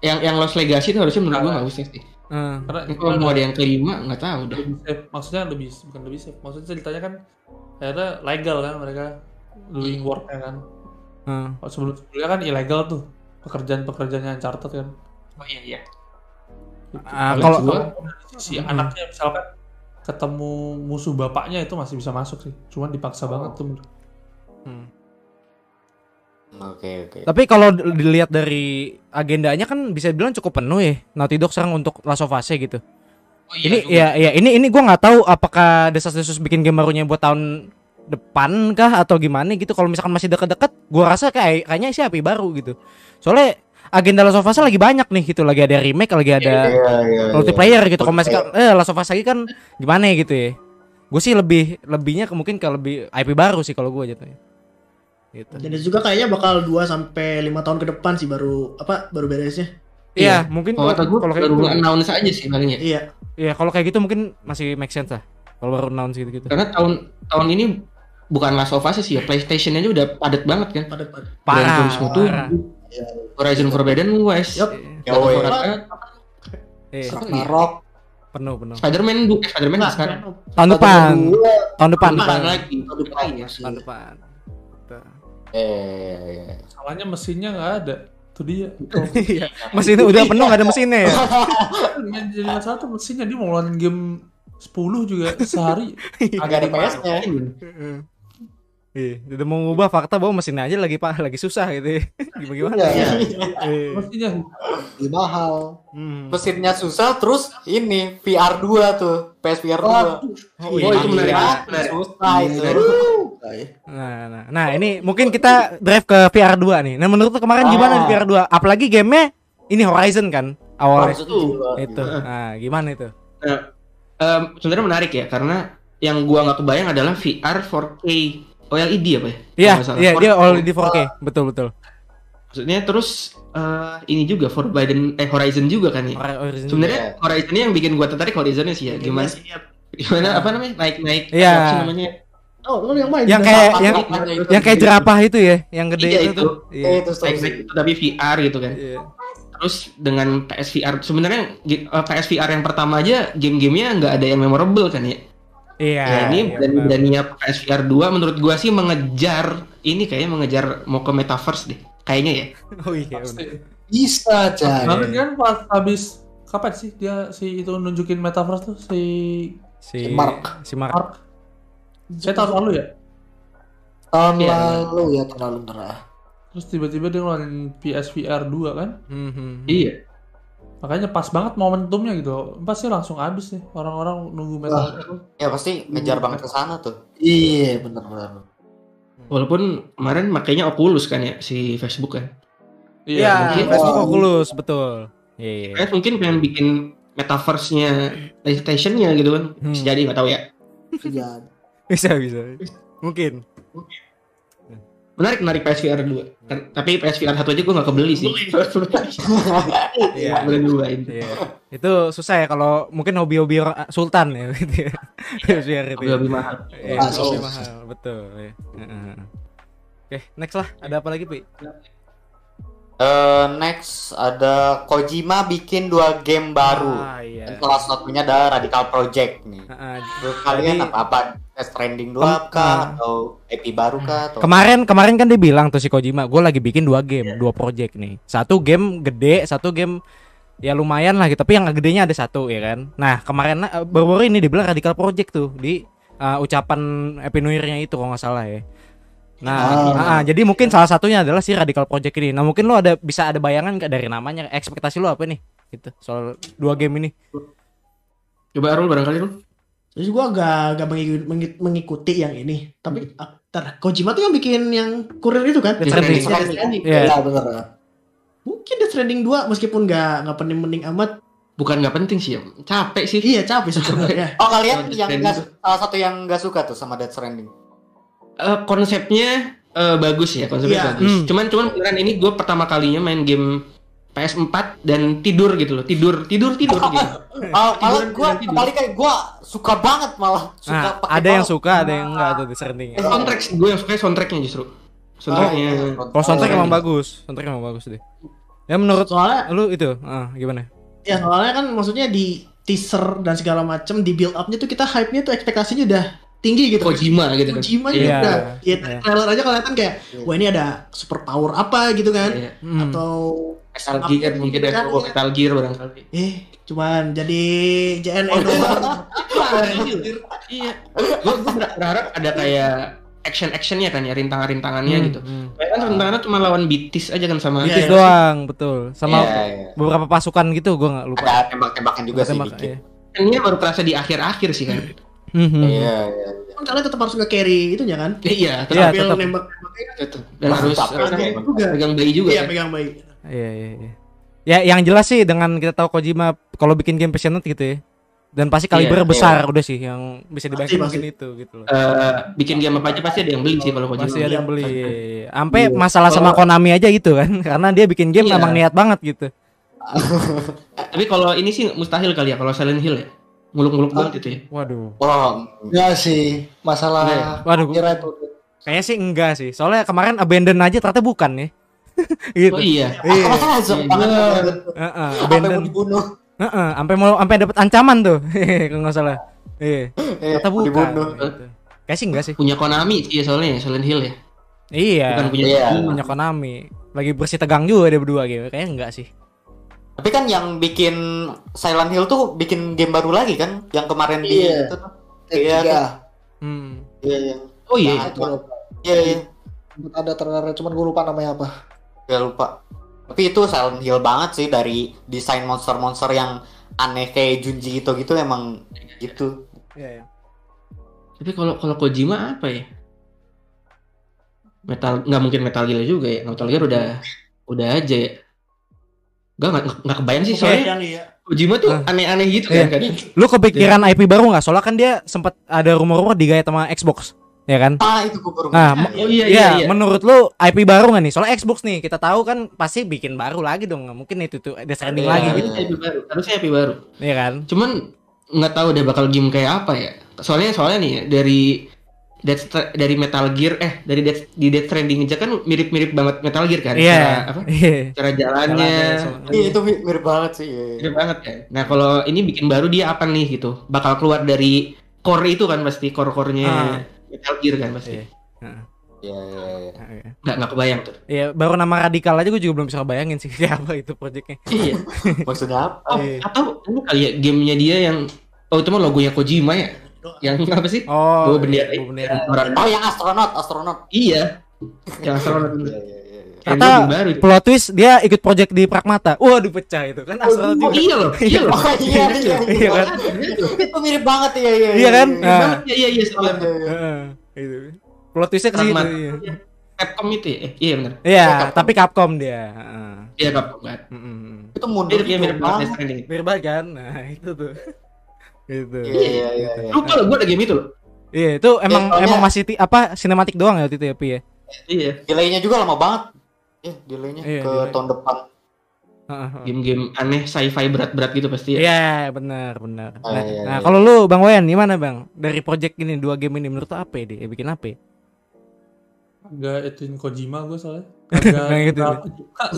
C: yang yang Lost Legacy itu harusnya menurut gua nggak usah sih
A: eh.
E: Karena
C: kalau mau ada yang kelima nggak tahu dah
E: lebih safe. Maksudnya lebih bukan lebih safe. Maksudnya ceritanya kan akhirnya legal kan mereka doing worknya kan. Kalau sebelum sebelumnya kan ilegal tuh pekerjaan-pekerjaannya Uncharted kan.
C: oh iya iya
A: Ah,
E: Paling
A: kalau
E: si
A: Hmm.
E: anaknya misalkan ketemu musuh bapaknya itu masih bisa masuk sih. Cuman dipaksa banget tuh.
A: Hmm.
B: Oke, oke.
A: Tapi kalau dilihat dari agendanya kan bisa bilang cukup penuh ya Naughty Dog sekarang untuk Last of Us gitu.
C: oh
A: ini ya ya ini ini gua nggak tahu apakah Desas-Desus bikin game barunya buat tahun depan kah atau gimana gitu. Kalau misalkan masih deket-deket, gua rasa kayak kayaknya sih api baru gitu. Soalnya agenda Last of Us lagi banyak nih gitu, lagi ada remake, lagi ada
B: Iya, iya,
A: multiplayer gitu. Kalau masih eh Last of Us lagi kan gimana ya gitu ya. Gue sih lebih lebihnya ke mungkin ke lebih IP baru sih kalau gue jatuhnya. Gitu.
F: dan juga kayaknya bakal 2 sampai 5 tahun ke depan sih baru apa baru beresnya
A: Iya, mungkin
C: kalau kata gua
A: kalau kayak
C: baru
A: gitu.
C: announce aja sih palingnya
F: iya
A: Iya, kalau kayak gitu mungkin masih make sense lah. Kalau baru announce gitu-gitu.
C: karena tahun tahun ini bukan Last of Us sih ya PlayStation aja udah padat banget kan
F: padat padat
C: Gran
A: Parah. Parah.
C: Horizon Forbidden West
F: Yup.
B: Ya,
C: eh,
A: Iya,
C: ya?
D: Ragnarok.
A: penuh penuh.
C: Spider-Man bu eh, Spider-Man
F: Nah,
C: sekarang
A: Tahun depan, tahun depan,
C: tahun depan
A: tahun
C: lagi tahun depan lagi ya
A: tahun depan. Gitu.
B: Eh, iya.
E: Salahnya mesinnya nggak ada. Itu dia.
A: Iya, mesinnya udah penuh gak ada mesinnya ya.
E: Yang jadi masalah tuh mesinnya dia mau ngeluarin game 10 juga sehari.
B: Agak ada PS-nya.
A: Iya, udah mau ngubah fakta bahwa mesinnya aja lagi pak lagi susah gitu. ya. Gimana gimana?
D: Iya,
A: Iya.
E: Mesinnya
D: lebih mahal.
A: Hmm.
B: Mesinnya susah terus ini VR 2 tuh, PSVR 2.
D: Waduh.
A: Oh,
C: Oh, itu menarik.
B: Iya,
C: menarik.
B: Susah itu.
D: Iya.
A: Nah, nah, nah, ini mungkin kita drive ke VR 2 nih. Nah, menurut kemarin gimana di
B: Ah.
A: VR 2? Apalagi gamenya ini Horizon kan. awalnya
B: Maksudnya juga.
A: itu. Nah, gimana itu?
C: Nah, em, sebenarnya menarik ya karena yang gua nggak kebayang adalah VR 4K OLED apa ya?
A: Iya, iya dia
C: 4K.
A: already 4K. Betul betul.
C: Maksudnya terus eh, ini juga Forbidden eh Horizon juga kan ya.
A: Horizon.
C: Sebenarnya Horizon ini yang bikin gua tertarik Horizonnya sih ya. Gimana gimana apa namanya? Naik-naik
A: Iya.
C: apa sih namanya?
F: Oh, lu yang main.
A: Yang kayak yang yang kayak jerapah itu ya, yang gede
C: Iya,
A: itu
C: itu.
A: Iya.
B: Eh, itu
C: itu tapi VR gitu kan.
A: Iya.
C: Terus dengan PSVR sebenarnya eh, PSVR yang pertama aja game-gamenya nggak ada yang memorable kan ya.
A: Iya.
C: ya ini
A: iya,
C: dan beraninya PSVR 2 menurut gua sih mengejar ini kayaknya mengejar mau ke metaverse deh. Kayaknya ya.
A: Oh iya.
D: Bisa jadi.
E: Banget kan pas habis kapan sih dia si itu nunjukin metaverse tuh si
A: Si
D: Mark.
A: Si Mark.
E: Mark. Saya tahun lalu ya.
D: Tahun
C: Iya.
D: lalu ya tahun lalu.
E: Terus tiba-tiba dia ngeluarin PSVR 2 kan.
A: Hmm, hmm.
C: Iya.
E: Makanya pas banget momentumnya gitu. Pasti langsung habis nih orang-orang nunggu metaverse.
B: Ya pasti ngejar banget ke sana tuh.
D: Iya benar-benar.
C: Walaupun kemarin makanya Oculus kan ya si Facebook kan.
A: Iya,
C: mungkin-
A: Facebook
D: Oh.
A: Oculus betul. Iya. iya.
C: Kayak mungkin pengen bikin metaverse-nya PlayStation-nya gitu kan.
A: Hmm.
C: Bisa jadi nggak tahu ya.
D: Bisa.
A: Bisa bisa. Mungkin.
C: Menarik menarik PSVR 2. Kan- tapi PSVR 1 aja gua nggak kebeli sih.
A: Iya.
C: Beli dua ini.
A: Iya. Itu susah ya kalau mungkin hobi-hobi sultan ya gitu ya. Biar itu. ya.
C: Lebih mahal.
A: Iya,
D: Ah,
A: lebih
D: susah.
A: mahal, betul. ya. Heeh. Oke, next lah. Ada apa lagi, Pi?
B: Eh, next ada Kojima bikin dua game baru.
A: Ah, iya.
B: Dan salah satunya ada Radical Project nih.
A: Heeh.
B: Menurut kalian
A: Jadi-
B: apa apa Death Stranding 2
A: Kem-
B: kah
A: ah.
B: atau IP baru kah atau
A: Kemarin kemarin kan dia bilang tuh si Kojima, gue lagi bikin dua game, dua project nih. Satu game gede, satu game ya lumayan lah gitu. Tapi yang gedenya ada satu ya kan. Nah kemarin eh, baru-baru ini dibilang Radical Project tuh di eh, ucapan Happy New Year-nya itu kalau nggak salah ya. Nah,
D: Ah.
A: ah, ah, jadi mungkin salah satunya adalah si Radical Project ini. Nah mungkin lo ada bisa ada bayangan nggak dari namanya? Ekspektasi lo apa nih? Gitu soal dua game ini.
C: Coba Arul barangkali Arul.
F: Terus gua agak agak mengikuti, mengi- mengikuti yang ini. Tapi ah, ntar, Kojima tuh yang bikin yang kurir itu kan?
A: Death Stranding.
F: Death Stranding.
A: Iya.
D: Iya benar.
F: Mungkin Death Stranding 2 meskipun nggak nggak penting-penting amat.
C: Bukan nggak penting sih ya. Capek sih.
F: Iya capek sebenarnya.
B: Oh kalian yang nggak salah satu yang nggak suka tuh sama Death Stranding.
C: Eh, konsepnya eh, bagus ya konsepnya
F: Iya.
C: bagus.
A: Hmm.
C: Cuman cuman beneran ini gue pertama kalinya main game PS4 dan tidur gitu loh tidur tidur tidur gitu.
B: Oh, malah
C: Tiduran,
B: gua
C: tiduran, tidur.
B: kembali kayak gua suka banget malah suka
A: Nah,
B: pakai
A: ada yang suka, ada yang enggak tuh di Stranding.
C: Eh, soundtrack gue yang suka soundtracknya justru. Soundtracknya.
A: Kalau soundtrack
C: Oh,
A: emang
C: iya.
A: bagus, soundtrack emang bagus deh. Ya menurut
F: Soalnya
A: lu itu, ah, gimana?
F: ya soalnya kan maksudnya di teaser dan segala macam di build up-nya tuh kita hype-nya tuh ekspektasinya udah tinggi gitu.
C: Kojima gitu kan.
F: Kojima
A: Iya.
F: juga. Ya,
A: Iya.
F: trailer aja kelihatan kayak wah ini ada super power apa gitu kan.
C: Iya.
A: Hmm.
F: Atau
C: Metal Gear mungkin ada
F: Kan, iya.
C: Metal Gear barangkali.
F: eh cuman jadi JNE doang.
C: Iya. Gue berharap ada kayak action actionnya kan ya rintangan rintangannya
A: Hmm,
C: gitu.
A: hmm.
C: Kayak kan rintangannya cuma lawan Bitis aja kan sama.
F: Iya,
A: Betis
F: iya.
A: doang, betul. Sama
B: Iya, iya.
A: beberapa pasukan gitu, gua nggak lupa.
B: Ada tembak-tembakan juga sih
A: Tembak,
B: dikit.
A: iya.
C: Ini baru terasa di akhir-akhir sih kan.
A: Hmm, hmm.
B: Iya, iya.
F: Kan kalian tetap harus nge-carry itunya kan.
C: Iya,
A: Iya,
C: tetap
F: Sambil
A: tetap.
F: nembak
C: gitu. Dan harus
F: juga.
C: pegang bayi juga
F: Iya,
C: kan.
F: pegang bayi.
A: Iya, iya, iya. Ya, yang jelas sih dengan kita tahu Kojima kalau bikin game passionate gitu ya. Dan pasti kaliber
C: Iya,
A: besar udah sih yang bisa dibayangin mungkin itu gitu loh.
C: Eh, bikin game apa aja pasti ada yang beli sih kalau Kojima.
A: Pasti ada yang beli. Sampai
C: Iya.
A: masalah sama Konami aja gitu kan. Karena dia bikin game
C: Iya.
A: emang niat banget gitu.
C: Tapi kalau ini sih mustahil kali ya kalau Silent Hill ya. Muluk-muluk banget itu ya.
A: Waduh.
B: Wah,
D: Enggak sih masalah
C: Iya.
A: Waduh,
D: kira itu.
A: kayaknya sih enggak sih. Soalnya kemarin abandon aja ternyata bukan ya. gitu.
C: Oh iya.
A: Iya.
B: Masuk
C: Iya.
A: Heeh, abandon.
B: dibunuh.
A: Heeh, sampai mau sampai dapat ancaman tuh. kalau nggak salah. Iya.
B: Iya,
A: Ternyata bukan.
B: dibunuh.
A: Gitu. Kayak sih enggak sih.
C: Punya Konami sih ya soalnya ya, Silent Hill ya.
A: Iya.
C: Bukan punya
B: Iya.
A: Punya Konami. Lagi bersih tegang juga dia berdua gitu. Kayaknya enggak sih.
B: Tapi kan yang bikin Silent Hill tuh bikin game baru lagi kan? Yang kemarin di
D: Iya.
B: itu tuh. Iya,
D: tiga.
A: Hmm.
B: Iya, iya.
C: Oh iya.
B: Nah,
C: itu.
D: Lupa.
B: Iya, iya.
D: Sempet ada trailer cuman gue lupa namanya apa.
B: Ya lupa. Tapi itu Silent Hill banget sih dari desain monster-monster yang aneh kayak Junji gitu gitu emang gitu.
A: Iya, iya.
C: Tapi kalau kalau Kojima apa ya? Metal nggak mungkin Metal Gear juga ya. Metal Gear udah udah aja ya. Gak nggak nggak kebayang sih soalnya
F: yang iya.
C: Kojima tuh
A: Ah.
C: aneh-aneh gitu
A: Iya.
C: kan kan.
A: Lu kepikiran IP baru nggak? Soalnya kan dia sempat ada rumor-rumor digait sama Xbox, ya kan?
B: Ah itu gue baru.
A: Nah.
C: Oh iya
A: Iya,
C: iya iya.
A: menurut lu IP baru nggak nih? Soalnya Xbox nih, kita tahu kan pasti bikin baru lagi dong. Mungkin itu tuh Death Stranding
C: Iya,
A: lagi gitu,
C: harusnya IP baru. Harusnya IP baru.
A: ya kan?
C: Cuman nggak tahu deh bakal game kayak apa ya. Soalnya soalnya nih dari Death Stra- dari Metal Gear eh dari Death, di Death Stranding aja kan mirip-mirip banget Metal Gear kan. Cara
A: Iya.
C: apa?
A: Iya.
C: Cara jalannya.
B: Iya itu mi- mirip banget sih. iya, iya.
C: Mirip banget kan. Nah, kalau ini bikin baru dia apa nih gitu? Bakal keluar dari core itu kan pasti core-core-nya
A: Ah.
C: Metal Gear kan pasti.
A: Iya.
B: Iya iya iya.
A: Iya.
C: Nggak nggak kebayang tuh.
A: Iya, baru nama radikal aja gue juga belum bisa bayangin sih siapa itu proyeknya.
C: Iya.
B: Maksudnya apa?
C: Oh,
A: Iya.
C: atau ini kali ya gamenya dia yang oh itu mah logonya Kojima ya? Yang apa sih?
A: Oh,
C: Bawa bendera.
A: bawa bendera.
C: Orang-
B: Oh yang astronot astronot.
C: Iya. Yang astronot
B: Iya
C: itu.
B: iya iya. iya.
A: Kata
C: baru
A: plot twist dia ikut project di Pragmata. Waduh pecah itu kan astronot
C: Oh iya loh, iya loh.
B: Oh iya iya.
A: Iya kan?
B: Itu mirip banget iya iya.
A: Iya kan?
C: Iya banget. Iya iya iya.
B: Iya, iya.
A: heeh, itu. Plot twistnya ke situ. Iya,
C: Capcom itu ya? Eh, iya benar.
A: Iya,
B: Capcom.
A: tapi Capcom dia. heeh.
C: Iya Capcom kan.
B: Itu mundur
C: dia
B: gitu
C: mirip banget Death
B: banget.
A: Mirip banget kan? Nah, itu tuh. Itu.
B: Iya iya iya. iya.
C: Lupa loh gue ada game itu loh.
A: Iya, itu emang
B: soalnya-
A: emang masih ti- apa sinematik doang ya waktu itu ya, Pi ya?
C: Iya.
B: Delaynya juga lama banget. Iya, delaynya
A: Iya,
B: ke
A: delay.
B: tahun depan.
C: Game-game aneh sci-fi berat-berat gitu pasti ya.
A: Iya, benar, benar.
B: Ah,
A: Nah,
B: iya,
A: nah,
B: iya.
A: kalau lu Bang Wayan gimana, Bang? Dari project ini dua game ini menurut lu apa ya, dia? Ya, bikin apa? ya?
E: Agak ituin Kojima gue soalnya. Agak
A: gitu.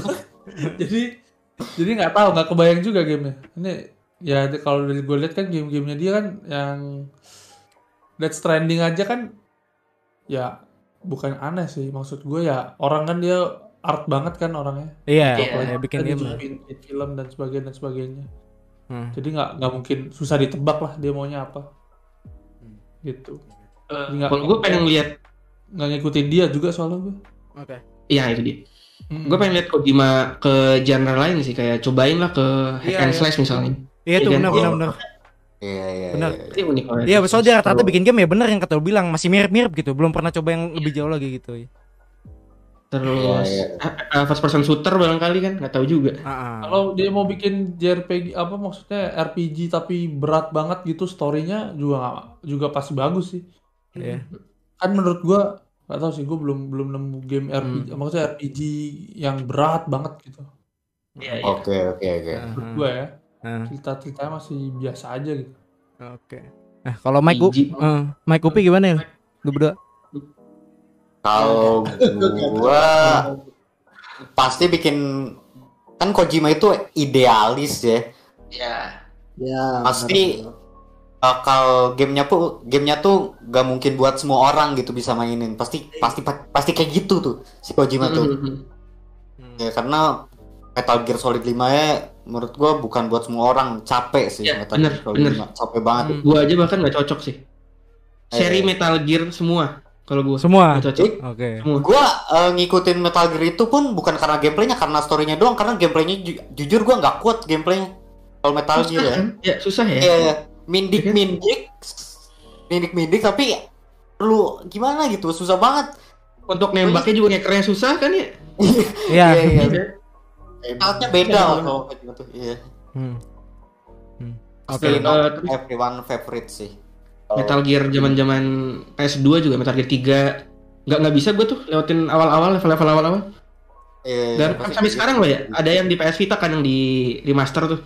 E: jadi jadi nggak tahu nggak kebayang juga gamenya. Ini ya kalau dari gue lihat kan game-gamenya dia kan yang Death Stranding aja kan ya bukan aneh sih maksud gue ya orang kan dia art banget kan orangnya.
A: Iya,
C: Iya,
A: ya, bikin
E: Dia
A: game.
E: bikin film dan sebagainya dan sebagainya.
A: Hmm.
E: Jadi nggak nggak mungkin susah ditebak lah dia maunya apa. Gitu.
C: Eh,
E: Nggak-
C: Kalau gue pengen lihat
E: Nggak ngikutin dia juga soalnya gue.
A: Oke.
C: Iya itu dia.
E: Mm.
C: Gue pengen lihat Kojima ke genre lain sih kayak cobain lah ke hack
A: Iya,
C: and
A: iya.
C: slash misalnya.
A: Iya tuh
C: Iya,
A: benar benar benar.
B: Iya iya.
A: Benar.
B: iya.
C: Itu unik banget.
A: Iya, soalnya dia rata-rata bikin game ya bener yang kata lu bilang masih mirip-mirip gitu, belum pernah coba yang lebih jauh lagi gitu.
C: Terus
B: Iya,
C: eh, eh, first person shooter barangkali kan nggak tahu juga.
A: Heeh.
E: Kalau dia mau bikin JRPG apa maksudnya RPG tapi berat banget gitu storynya juga nggak juga pasti bagus sih.
A: Iya.
E: Kan menurut gua nggak tahu sih gua belum belum nemu game RPG maksudnya RPG yang berat banget gitu.
C: Iya
B: Oke oke oke.
E: Menurut gua ya
A: Heeh.
E: cerita-ceritanya masih biasa aja gitu.
A: Oke. Nah, kalau Mike Up,
C: Biji.
A: eh, Mike Upi gimana ya? Lu berdua?
B: Kalau gua pasti bikin kan Kojima itu idealis ya.
C: Iya.
D: Ya.
B: Pasti bakal gamenya tuh gamenya tuh gak mungkin buat semua orang gitu bisa mainin. Pasti pasti pasti kayak gitu tuh si Kojima tuh.
C: Mhm.
B: Ya karena Metal Gear Solid 5 ya menurut gua bukan buat semua orang capek sih
C: Ya,
B: Metal
C: bener,
B: Gear Solid
C: bener.
B: 5 capek banget.
A: Hmm.
C: Gua aja bahkan nggak cocok sih. Seri
B: Eh.
C: Metal Gear semua kalau gua
A: Semua.
C: nggak cocok.
A: Oke.
C: Semua.
B: Gua eh, ngikutin Metal Gear itu pun bukan karena gameplaynya karena storynya doang karena gameplaynya ju- jujur gua nggak kuat gameplaynya kalau Metal Gear ya.
C: kan? Ya susah ya.
B: Iya, iya. mindik
C: Iya kan?
B: mindik, mindik mindik tapi lu gimana gitu susah banget.
C: Untuk nembaknya juga ngekernya susah kan ya.
A: Iya.
B: Iya, Startnya beda kalau kayak gitu. Iya.
A: Hmm. Hmm.
B: Oke,
C: Eh, terus
B: everyone favorite sih.
C: Metal Gear zaman-zaman PS2 juga Metal Gear 3 nggak nggak bisa gue tuh lewatin awal-awal level-level awal-awal
B: Iya,
C: dan
B: pasti
C: sampai sekarang loh ya ada yang di PS Vita kan yang di remaster tuh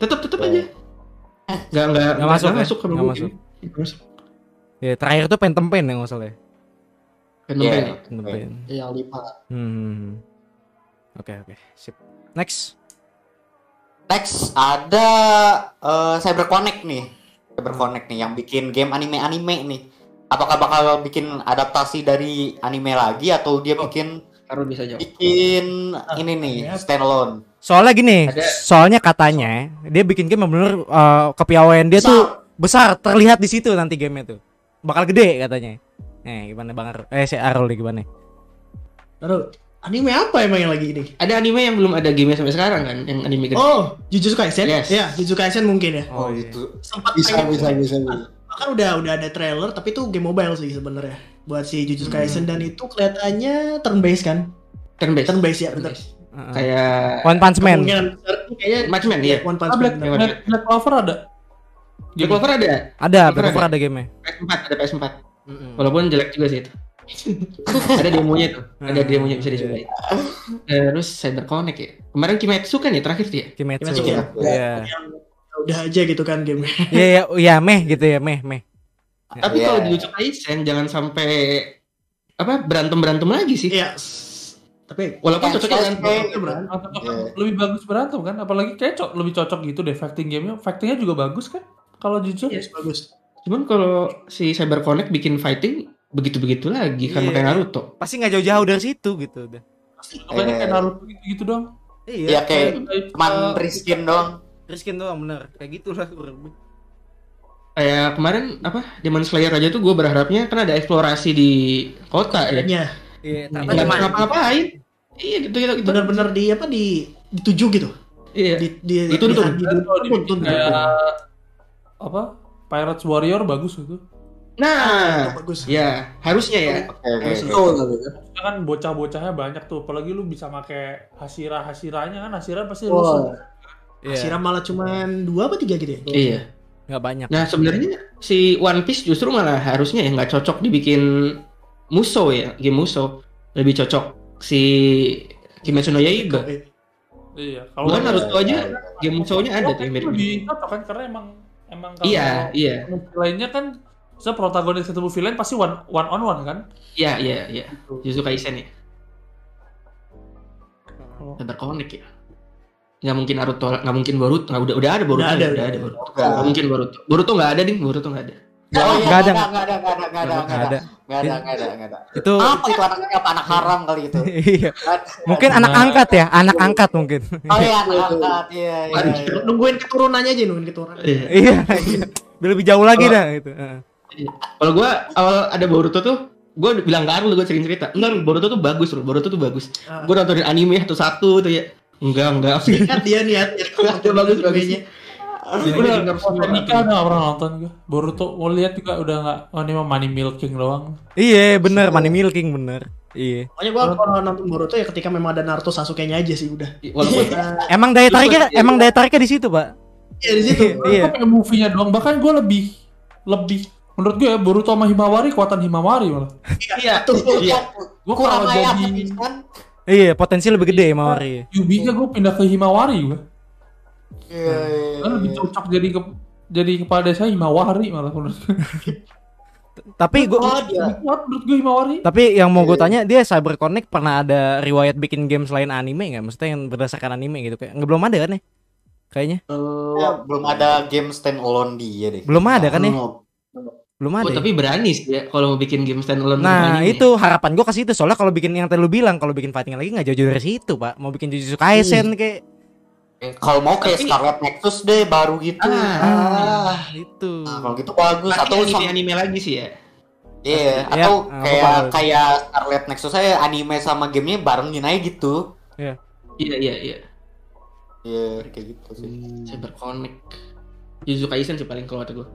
C: tetap tetap
B: Iya.
C: aja nggak nggak
A: Nggak masuk ya?
C: masuk
A: Nggak masuk.
C: Nggak masuk
A: Ya, terakhir tuh Phantom Pain yang nggak salah ya.
C: Phantom
B: Iya.
C: Pain.
A: Phantom Pain.
D: Yang lima.
A: Hmm. Oke, oke. Sip. Next.
B: Next ada eh, CyberConnect nih. CyberConnect nih yang bikin game anime-anime nih. Apakah bakal bikin adaptasi dari anime lagi atau dia bikin
C: Taruh bisa jawab
B: bikin ini nih standalone?
A: Soalnya gini,
C: Ada-
A: soalnya katanya dia bikin game yang bener eh, kepiawaian dia tuh besar, terlihat di situ nanti gamenya tuh. Bakal gede katanya. Eh, gimana Bang Ar Eh, si Arul nih gimana?
F: Aduh, anime apa emang yang lagi ini?
C: ada anime yang belum ada game sampai sekarang kan yang anime gede
F: Oh, Jujutsu Kaisen?
C: Yes.
F: Ya, Jujutsu Kaisen mungkin ya.
B: Oh, itu.
F: Sempat
D: Bisa
F: pengen-
D: bisa bisa. bisa.
F: Bahkan udah udah ada trailer tapi itu game mobile sih sebenarnya buat si Jujutsu Kaisen dan itu kelihatannya turn based kan?
C: turn based
F: Turn based ya,
C: based.
A: Heeh.
C: Kayak
A: One Punch Man.
F: Kemungkinan besar sih kayaknya
C: Matchman ya.
F: One Punch
E: Ah, Black,
F: Man.
E: Black, Black Clover ada.
C: Black Clover ada.
A: Ada, Black Clover
C: ada.
A: game-nya.
C: PS4 ada PS4.
A: Mm-mm.
C: Walaupun jelek juga sih itu. Ada demonya tuh. Ada
A: Hmm.
C: demonya bisa dicobain. Terus Cyber Connect ya. Kemarin Kimetsu kan ya terakhir tuh ya.
A: Kimetsu.
F: Kimetsu, ya.
A: Iya.
F: Yang udah aja gitu kan game.
A: Iya, iya, iya, meh gitu ya, meh, meh.
C: Tapi
B: Iya.
C: kalau di Jujutsu Kaisen jangan sampai apa berantem-berantem lagi sih.
F: Iya. s- Tapi
C: Walaupun
B: Kayak
C: cocoknya
F: berantem.
E: Kan
B: Iya.
E: lebih bagus berantem kan? Apalagi kayak cocok lebih cocok gitu deh fighting gamenya. Fightingnya juga bagus kan? Kalau jujur.
F: Yes, bagus.
C: Cuman kalau si Cyber Connect bikin fighting begitu-begitu lagi kan
A: Iya.
C: kayak Naruto.
A: Pasti nggak jauh-jauh dari situ gitu udah.
E: Pokoknya kayak
B: Eh.
E: Naruto gitu-gitu dong.
B: Iya kayak
E: Kayak,
B: cuman
E: eh,
B: riskin doang.
A: Riskin doang bener. Kayak gitulah kurang.
C: Kayak kemarin apa Demon Slayer aja tuh gue berharapnya kan ada eksplorasi di kota ya.
A: Iya,
C: Nggak
A: ternyata cuma
C: ngapa-ngapain. Iya gitu gitu. gitu.
F: benar-benar di apa di dituju gitu.
C: Iya.
F: Di di
C: Dituntun.
F: di- dituntun.
E: dibikin kayak apa? Pirates Warrior bagus gitu.
C: Nah,
F: bagus.
C: ya harusnya ya.
B: Oke oke.
D: kan.
E: Kan bocah-bocahnya banyak tuh, apalagi lu bisa pakai hasira hasiranya kan hasira pasti rusuh.
A: Iya,
F: Siram malah cuman dua apa tiga gitu ya?
C: Iya.
A: nggak banyak.
C: Nah sebenarnya si One Piece justru malah harusnya ya nggak cocok dibikin Muso ya, game Muso. Lebih cocok si Kimetsu no Yaiba.
F: Eh,
E: Iya, kalau
C: Bukan Naruto aja game Muso-nya ada tuh yang mirip.
E: lebih cocok kan karena emang emang kalau
C: Iya, iya.
E: lainnya kan se protagonis ketemu villain pasti one one on one kan.
C: Iya, iya, iya. Jujutsu Kaisen ya.
E: Oh.
C: Cyber Connect ya. Nggak mungkin Naruto, nggak mungkin Boruto, nggak udah udah ada Boruto,
F: Udah ada,
C: udah
F: udah
C: ada
F: ada.
C: Boruto.
B: Nggak.
C: Nggak mungkin Boruto. Boruto nggak ada ding, Boruto nggak ada.
B: Oh, iya,
A: Nggak ada.
B: nggak ada, nggak ada, nggak ada, nggak ada,
A: Nggak
B: nggak ada,
A: ada.
B: nggak ada, nggak ada, nggak ada.
A: Itu
B: Apa itu anaknya apa anak haram kali itu?
A: iya. Mungkin anak
E: Nah.
A: angkat ya, anak angkat mungkin.
B: Oh iya anak angkat, iya iya. Iya.
F: Nungguin keturunannya aja nungguin keturunan.
C: Iya.
A: Iya, iya. Lebih jauh lagi dah gitu. Heeh.
C: Kalau gua awal ada Boruto tuh, gua bilang ke Arul, gua sering cerita. Enggak, Boruto tuh bagus, Rul. Boruto tuh bagus.
F: Ah.
C: Gua nontonin anime satu-satu tuh ya. Enggak, enggak.
F: Niat dia niat ya.
C: Bagus, bagus, bagus.
F: Animenya.
C: Jadi
E: Udah. Nikah nggak pernah nonton gue. Boruto mau lihat juga udah nggak. Oh ini mah money milking doang.
A: Iya, bener, money milking bener. Iya.
F: Pokoknya gua kalau nonton Boruto ya ketika memang ada Naruto Sasuke-nya aja sih udah.
C: Walaupun
A: Emang daya tariknya emang daya tariknya di situ, Pak.
F: Iya di situ.
A: Iya.
E: Gue pengen movie-nya doang. Bahkan gue lebih lebih menurut gue ya Boruto sama Himawari kuatan Himawari malah.
C: iya,
F: Tuh.
C: iya.
E: Gue
B: Kurang ayam
E: jadi
B: kan?
A: Iya, potensi lebih gede Mawari.
E: Yubinya gue pindah ke Himawari gue.
B: Iya iya.
E: Kan lebih cocok jadi ke jadi kepala desa Himawari malah menurut gue.
A: Tapi
B: dia.
E: Lebih kuat menurut gue Himawari.
A: tapi yang mau gue tanya dia Cyber Connect pernah ada riwayat bikin game selain anime nggak? Maksudnya yang berdasarkan anime gitu kayak nggak belum ada kan ya? Kayaknya
B: Ya, belum ada game stand alone dia deh.
A: belum ada kan ya?
B: Belum.
C: Oh,
A: ada. ya?
C: tapi berani sih ya kalau mau bikin game standalone
A: Nah
C: anime.
A: itu harapan gue ke situ soalnya kalau bikin yang tadi lu bilang kalau bikin fighting lagi nggak jauh-jauh dari situ pak mau bikin Jujutsu Kaisen kayak
B: Eh, Kalau mau kayak
C: Tapi-
B: Scarlet Nexus deh baru gitu.
C: Ah.
A: ah itu
B: Nah, kalau gitu bagus
C: Tapi
B: atau
C: anime,
B: sama
C: anime lagi sih ya.
B: Iya,
A: Ya,
B: atau
A: apa-apa.
B: kayak kayak Scarlet Nexus saya anime sama gamenya barengin aja gitu.
C: Iya, iya, iya.
B: Iya, kayak gitu sih.
C: Cyber Connect. Jujutsu Kaisen sih paling kalau kata gue.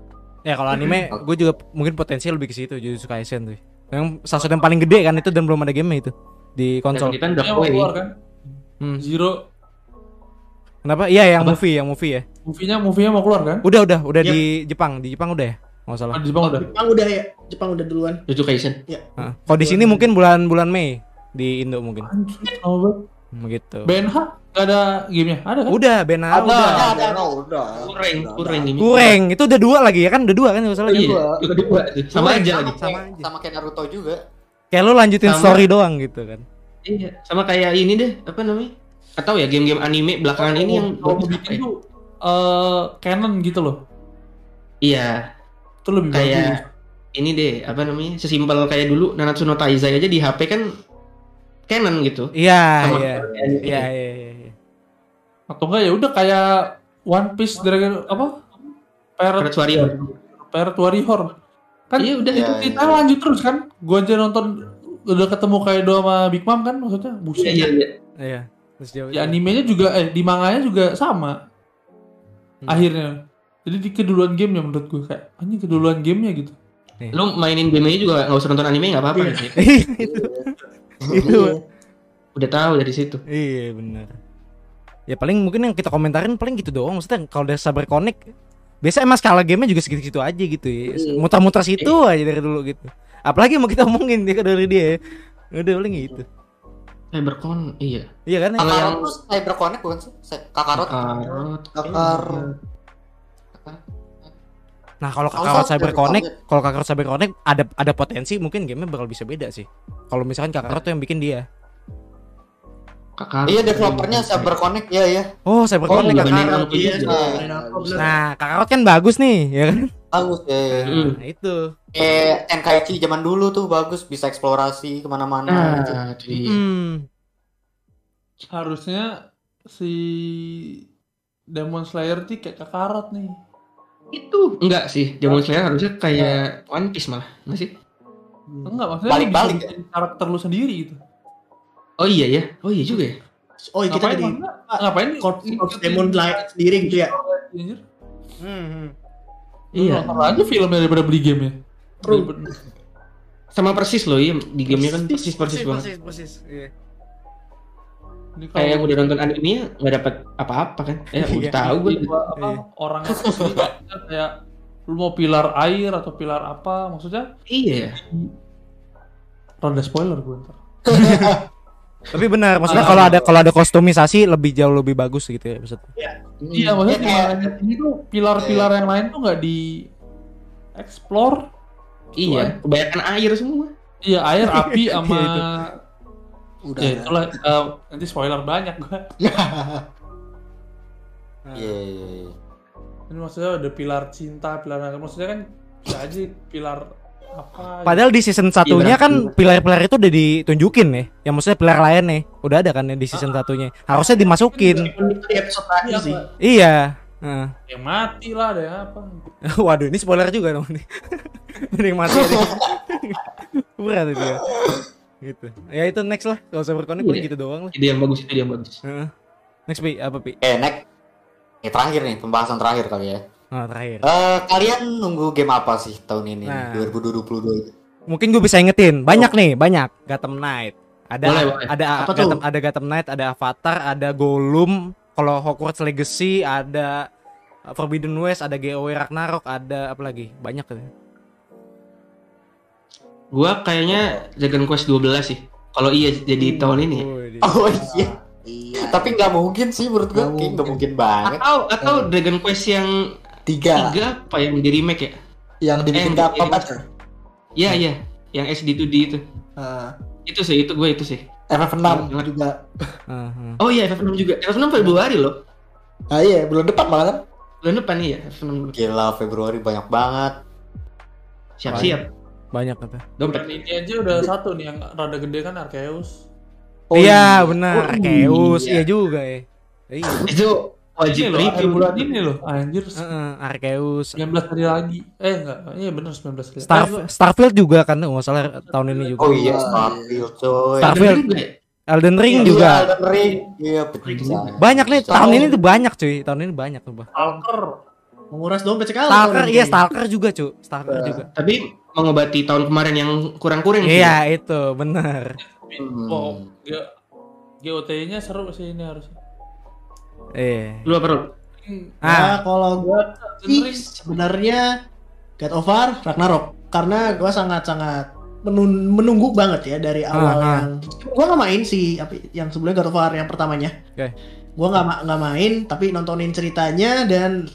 A: Ya kalau anime gue juga mungkin potensial lebih ke situ Jujutsu Kaisen tuh yang salah satu yang paling gede kan itu dan belum ada game itu di konsol
C: Kita udah
E: keluar kan.
A: Hmm.
E: Zero
A: kenapa iya yang
C: Apa?
A: movie yang movie ya
E: movie-nya movie-nya mau keluar kan?
A: udah udah udah
F: Yap.
A: di Jepang di Jepang udah ya nggak salah
E: Ah, di Jepang udah.
F: Jepang udah ya. Jepang udah duluan.
C: Jujutsu Kaisen.
A: Nah, kalau di sini mungkin bulan bulan Mei di Indo mungkin
E: Anjir.
A: Begitu
E: BNH nggak ada gamenya? Ada kan?
A: udah Bena
B: Ada,
A: udah
B: ada,
D: ada,
B: ada.
D: udah.
C: Kureng, kureng ini.
A: kureng itu udah dua lagi ya kan udah dua kan nggak salah
C: Oh,
A: kan?
C: iya, udah dua. Sama
A: Kureng,
C: aja
A: sama.
C: lagi.
B: Sama,
A: aja.
B: sama kayak Naruto juga.
A: kayak lu lanjutin
C: Sama.
A: story doang gitu kan
C: Iya, sama kayak ini deh, apa namanya? Atau ya game-game anime belakangan ini yang
E: kalau
C: bagus
E: bikin tuh eh canon gitu loh.
C: Iya,
E: Itu lebih bagus.
C: kayak ini deh, apa namanya? Sesimpel kayak dulu Nanatsu no Taizai aja di HP kan canon gitu.
A: iya iya
C: kayak anime.
A: iya iya iya
E: Atau enggak ya udah kayak One Piece Dragon apa? Pirate
C: Warrior.
E: Pirate Warrior. Kan
C: Iya, udah.
E: itu
B: Iya,
E: kita
B: iya.
E: lanjut terus kan. Gua aja nonton udah ketemu Kaido sama Big Mom kan maksudnya. Buset.
C: Iya, iya, iya.
A: iya terus jauh
E: Di animenya juga eh di manganya juga sama.
A: Hmm.
E: Akhirnya. Jadi di keduluan gamenya menurut gue kayak anjing keduluan gamenya gitu.
C: Lu mainin game-nya juga nggak usah nonton anime nggak apa-apa
F: Iya.
C: sih.
A: itu itu
C: udah tahu dari situ.
A: Iya bener Ya paling mungkin yang kita komentarin paling gitu doang Maksudnya kalau udah Cyber Connect Biasa emang skala gamenya juga segitu-gitu aja gitu ya Muter-muter situ aja dari dulu gitu Apalagi mau kita omongin dia dari dia ya Udah paling gitu
C: Cybercon, iya.
A: Iya kan?
C: Kalau
B: Kakarot
C: yang-
B: tuh Cyber Connect bukan sih? Cy- Kakarot.
C: Kakarot.
A: Nah kalau
B: soal
A: Cyber Connect. Kalau Kakarot Cyber Connect ada ada potensi mungkin gamenya bakal bisa beda sih Kalau misalkan Kakarot tuh yang bikin dia
C: Kakarot.
B: Iya developernya Cyber Connect ya ya.
A: Oh Cyber
C: Oh,
A: Connect
C: iya, beneran tuh
F: Iya,
C: juga.
F: bener.
A: Nah Kakarot kan bagus nih ya kan
B: Bagus ya. ya.
C: Mm.
A: Nah itu
B: Kayak Tenkaichi zaman dulu tuh bagus bisa eksplorasi ke mana-mana. gitu.
C: Nah, itu dia.
A: Hmm
E: Harusnya si Demon Slayer sih kayak Kakarot nih.
C: Itu enggak sih. Demon Slayer harusnya kayak One Piece malah, enggak sih?
E: Enggak, maksudnya
B: Balik-balik
E: lu bisa bikin karakter lu sendiri gitu.
C: Oh iya ya. Oh iya juga ya.
F: Oh, kita
E: ngapain
F: jadi
E: ngapain
F: Corps Demon lain sendiri gitu ya.
E: Anjir.
A: Hmm,
C: Iya.
E: Nonton aja filmnya daripada beli game ya.
C: Sama persis loh, iya di gamenya kan persis persis banget.
A: persis, persis. Iya.
E: Ini
C: Kayak yang udah nonton animenya nggak dapat apa-apa kan? Eh udah
A: Iya.
C: tahu gue.
E: apa
A: Iya.
E: orangnya sendiri kayak lu mau pilar air atau pilar apa maksudnya
C: Iya ya.
E: rada spoiler gue ntar.
A: Tapi benar, maksudnya
E: Ah.
A: kalau ada kalau ada kostumisasi lebih jauh lebih bagus gitu ya maksudnya.
E: Iya maksudnya di
B: kayak-
E: Marinette ini tuh pilar-pilar yang lain tuh nggak di explore.
C: Iya, kebanyakan air semua.
E: Iya air, api, sama
A: Iya, itu.
D: Udah
E: ya
D: ya.
E: itulah eh, nanti spoiler banyak gue.
B: Iya iya iya.
E: Ini maksudnya ada pilar cinta, pilar maksudnya kan bisa aja pilar apa? gitu.
A: Padahal di season satunya
C: berarti.
A: kan pilar-pilar itu udah ditunjukin nih. Yang maksudnya pilar lain nih, udah ada kan ya di season satunya. Harusnya dimasukin.
F: Meskipun itu di episode terakhir
E: Iya,
F: sih.
A: Iya. Heeh.
E: yang mati lah ada yang apa?
A: Waduh, ini spoiler juga dong nih. Ini yang mati. Berat itu ya. Gitu. Ya itu next lah. Kalau saya paling
C: Iya.
A: gitu doang lah.
C: Itu yang bagus, itu yang bagus.
A: Heeh. Next Pi, apa Pi?
B: Eh next. Ini terakhir nih pembahasan terakhir kali ya.
A: Nah, terakhir.
B: Eh kalian nunggu game apa sih tahun ini
A: Nah.
B: 2022 itu?
A: Mungkin gue bisa ingetin. Banyak nih, banyak. Gotham Knight. Ada
C: Boleh, boleh.
A: ada
F: Apa tuh?
A: Gotham, ada Gotham Knight, ada Avatar, ada Gollum. Kalau Hogwarts Legacy ada Forbidden West, ada GOW Ragnarok, ada apa lagi? Banyak kan.
C: Gua kayaknya Dragon Quest 12 sih. Kalau iya jadi tahun ini ya.
B: Oh iya.
D: Iya.
B: Tapi nggak mungkin sih menurut gue.
D: Nggak mungkin.
B: mungkin banget.
C: Atau atau Dragon Quest yang
D: tiga
C: tiga apa yang di remake ya?
D: yang dibikin
C: Eh, ini-
D: aja.
C: Iya iya, yang SD2D itu.
D: Nah,
C: Itu sih, itu gue itu sih.
D: FF6
C: Banget.
D: juga.
A: Heeh.
C: Oh iya, FF6 juga. FF6 Februari loh.
D: Ah iya, bulan depan malah kan.
C: Bulan depan iya, FF6.
B: Gila Februari banyak banget.
C: Siap-siap.
A: Banyak kata.
C: Dompet.
E: Ini aja udah satu nih yang rada gede kan Arceus.
D: Oh,
A: iya, benar.
C: Oh,
A: Arceus,
C: iya.
A: iya juga ya. Iya.
C: Itu wajib
E: Ini
C: review.
E: bulan ini loh, anjir.
A: Heeh, Arceus.
E: 19 hari lagi. Eh enggak, iya bener 19 hari.
A: Star
E: Eh,
A: Starfield juga kan nggak salah tahun ini juga.
B: Oh iya,
D: Iya.
B: Starfield coy.
A: Starfield. Elden Ring
B: Iya,
A: juga.
B: Elden Ring. Iya, betul.
A: Banyak nih tahun ini tuh banyak cuy. Tahun ini banyak tuh. Bah.
E: Stalker.
F: Menguras dompet sekali.
A: Stalker
F: ini.
A: iya Stalker juga cuy. Stalker
D: Iya.
A: juga.
C: Tapi mengobati tahun kemarin yang kurang-kurang sih.
A: Iya itu bener.
B: Hmm.
E: Oh, GOT-nya seru sih ini harusnya.
A: Iya.
C: Lu apa, Rul?
A: Ah,
F: Nah, kalau gua sih sebenarnya God of War Ragnarok karena gua sangat-sangat menun- menunggu banget ya dari awal
A: Ah, ah.
F: yang gua nggak main sih apa yang sebelumnya God of War yang pertamanya.
A: Oke.
F: Gua nggak nggak main tapi nontonin ceritanya dan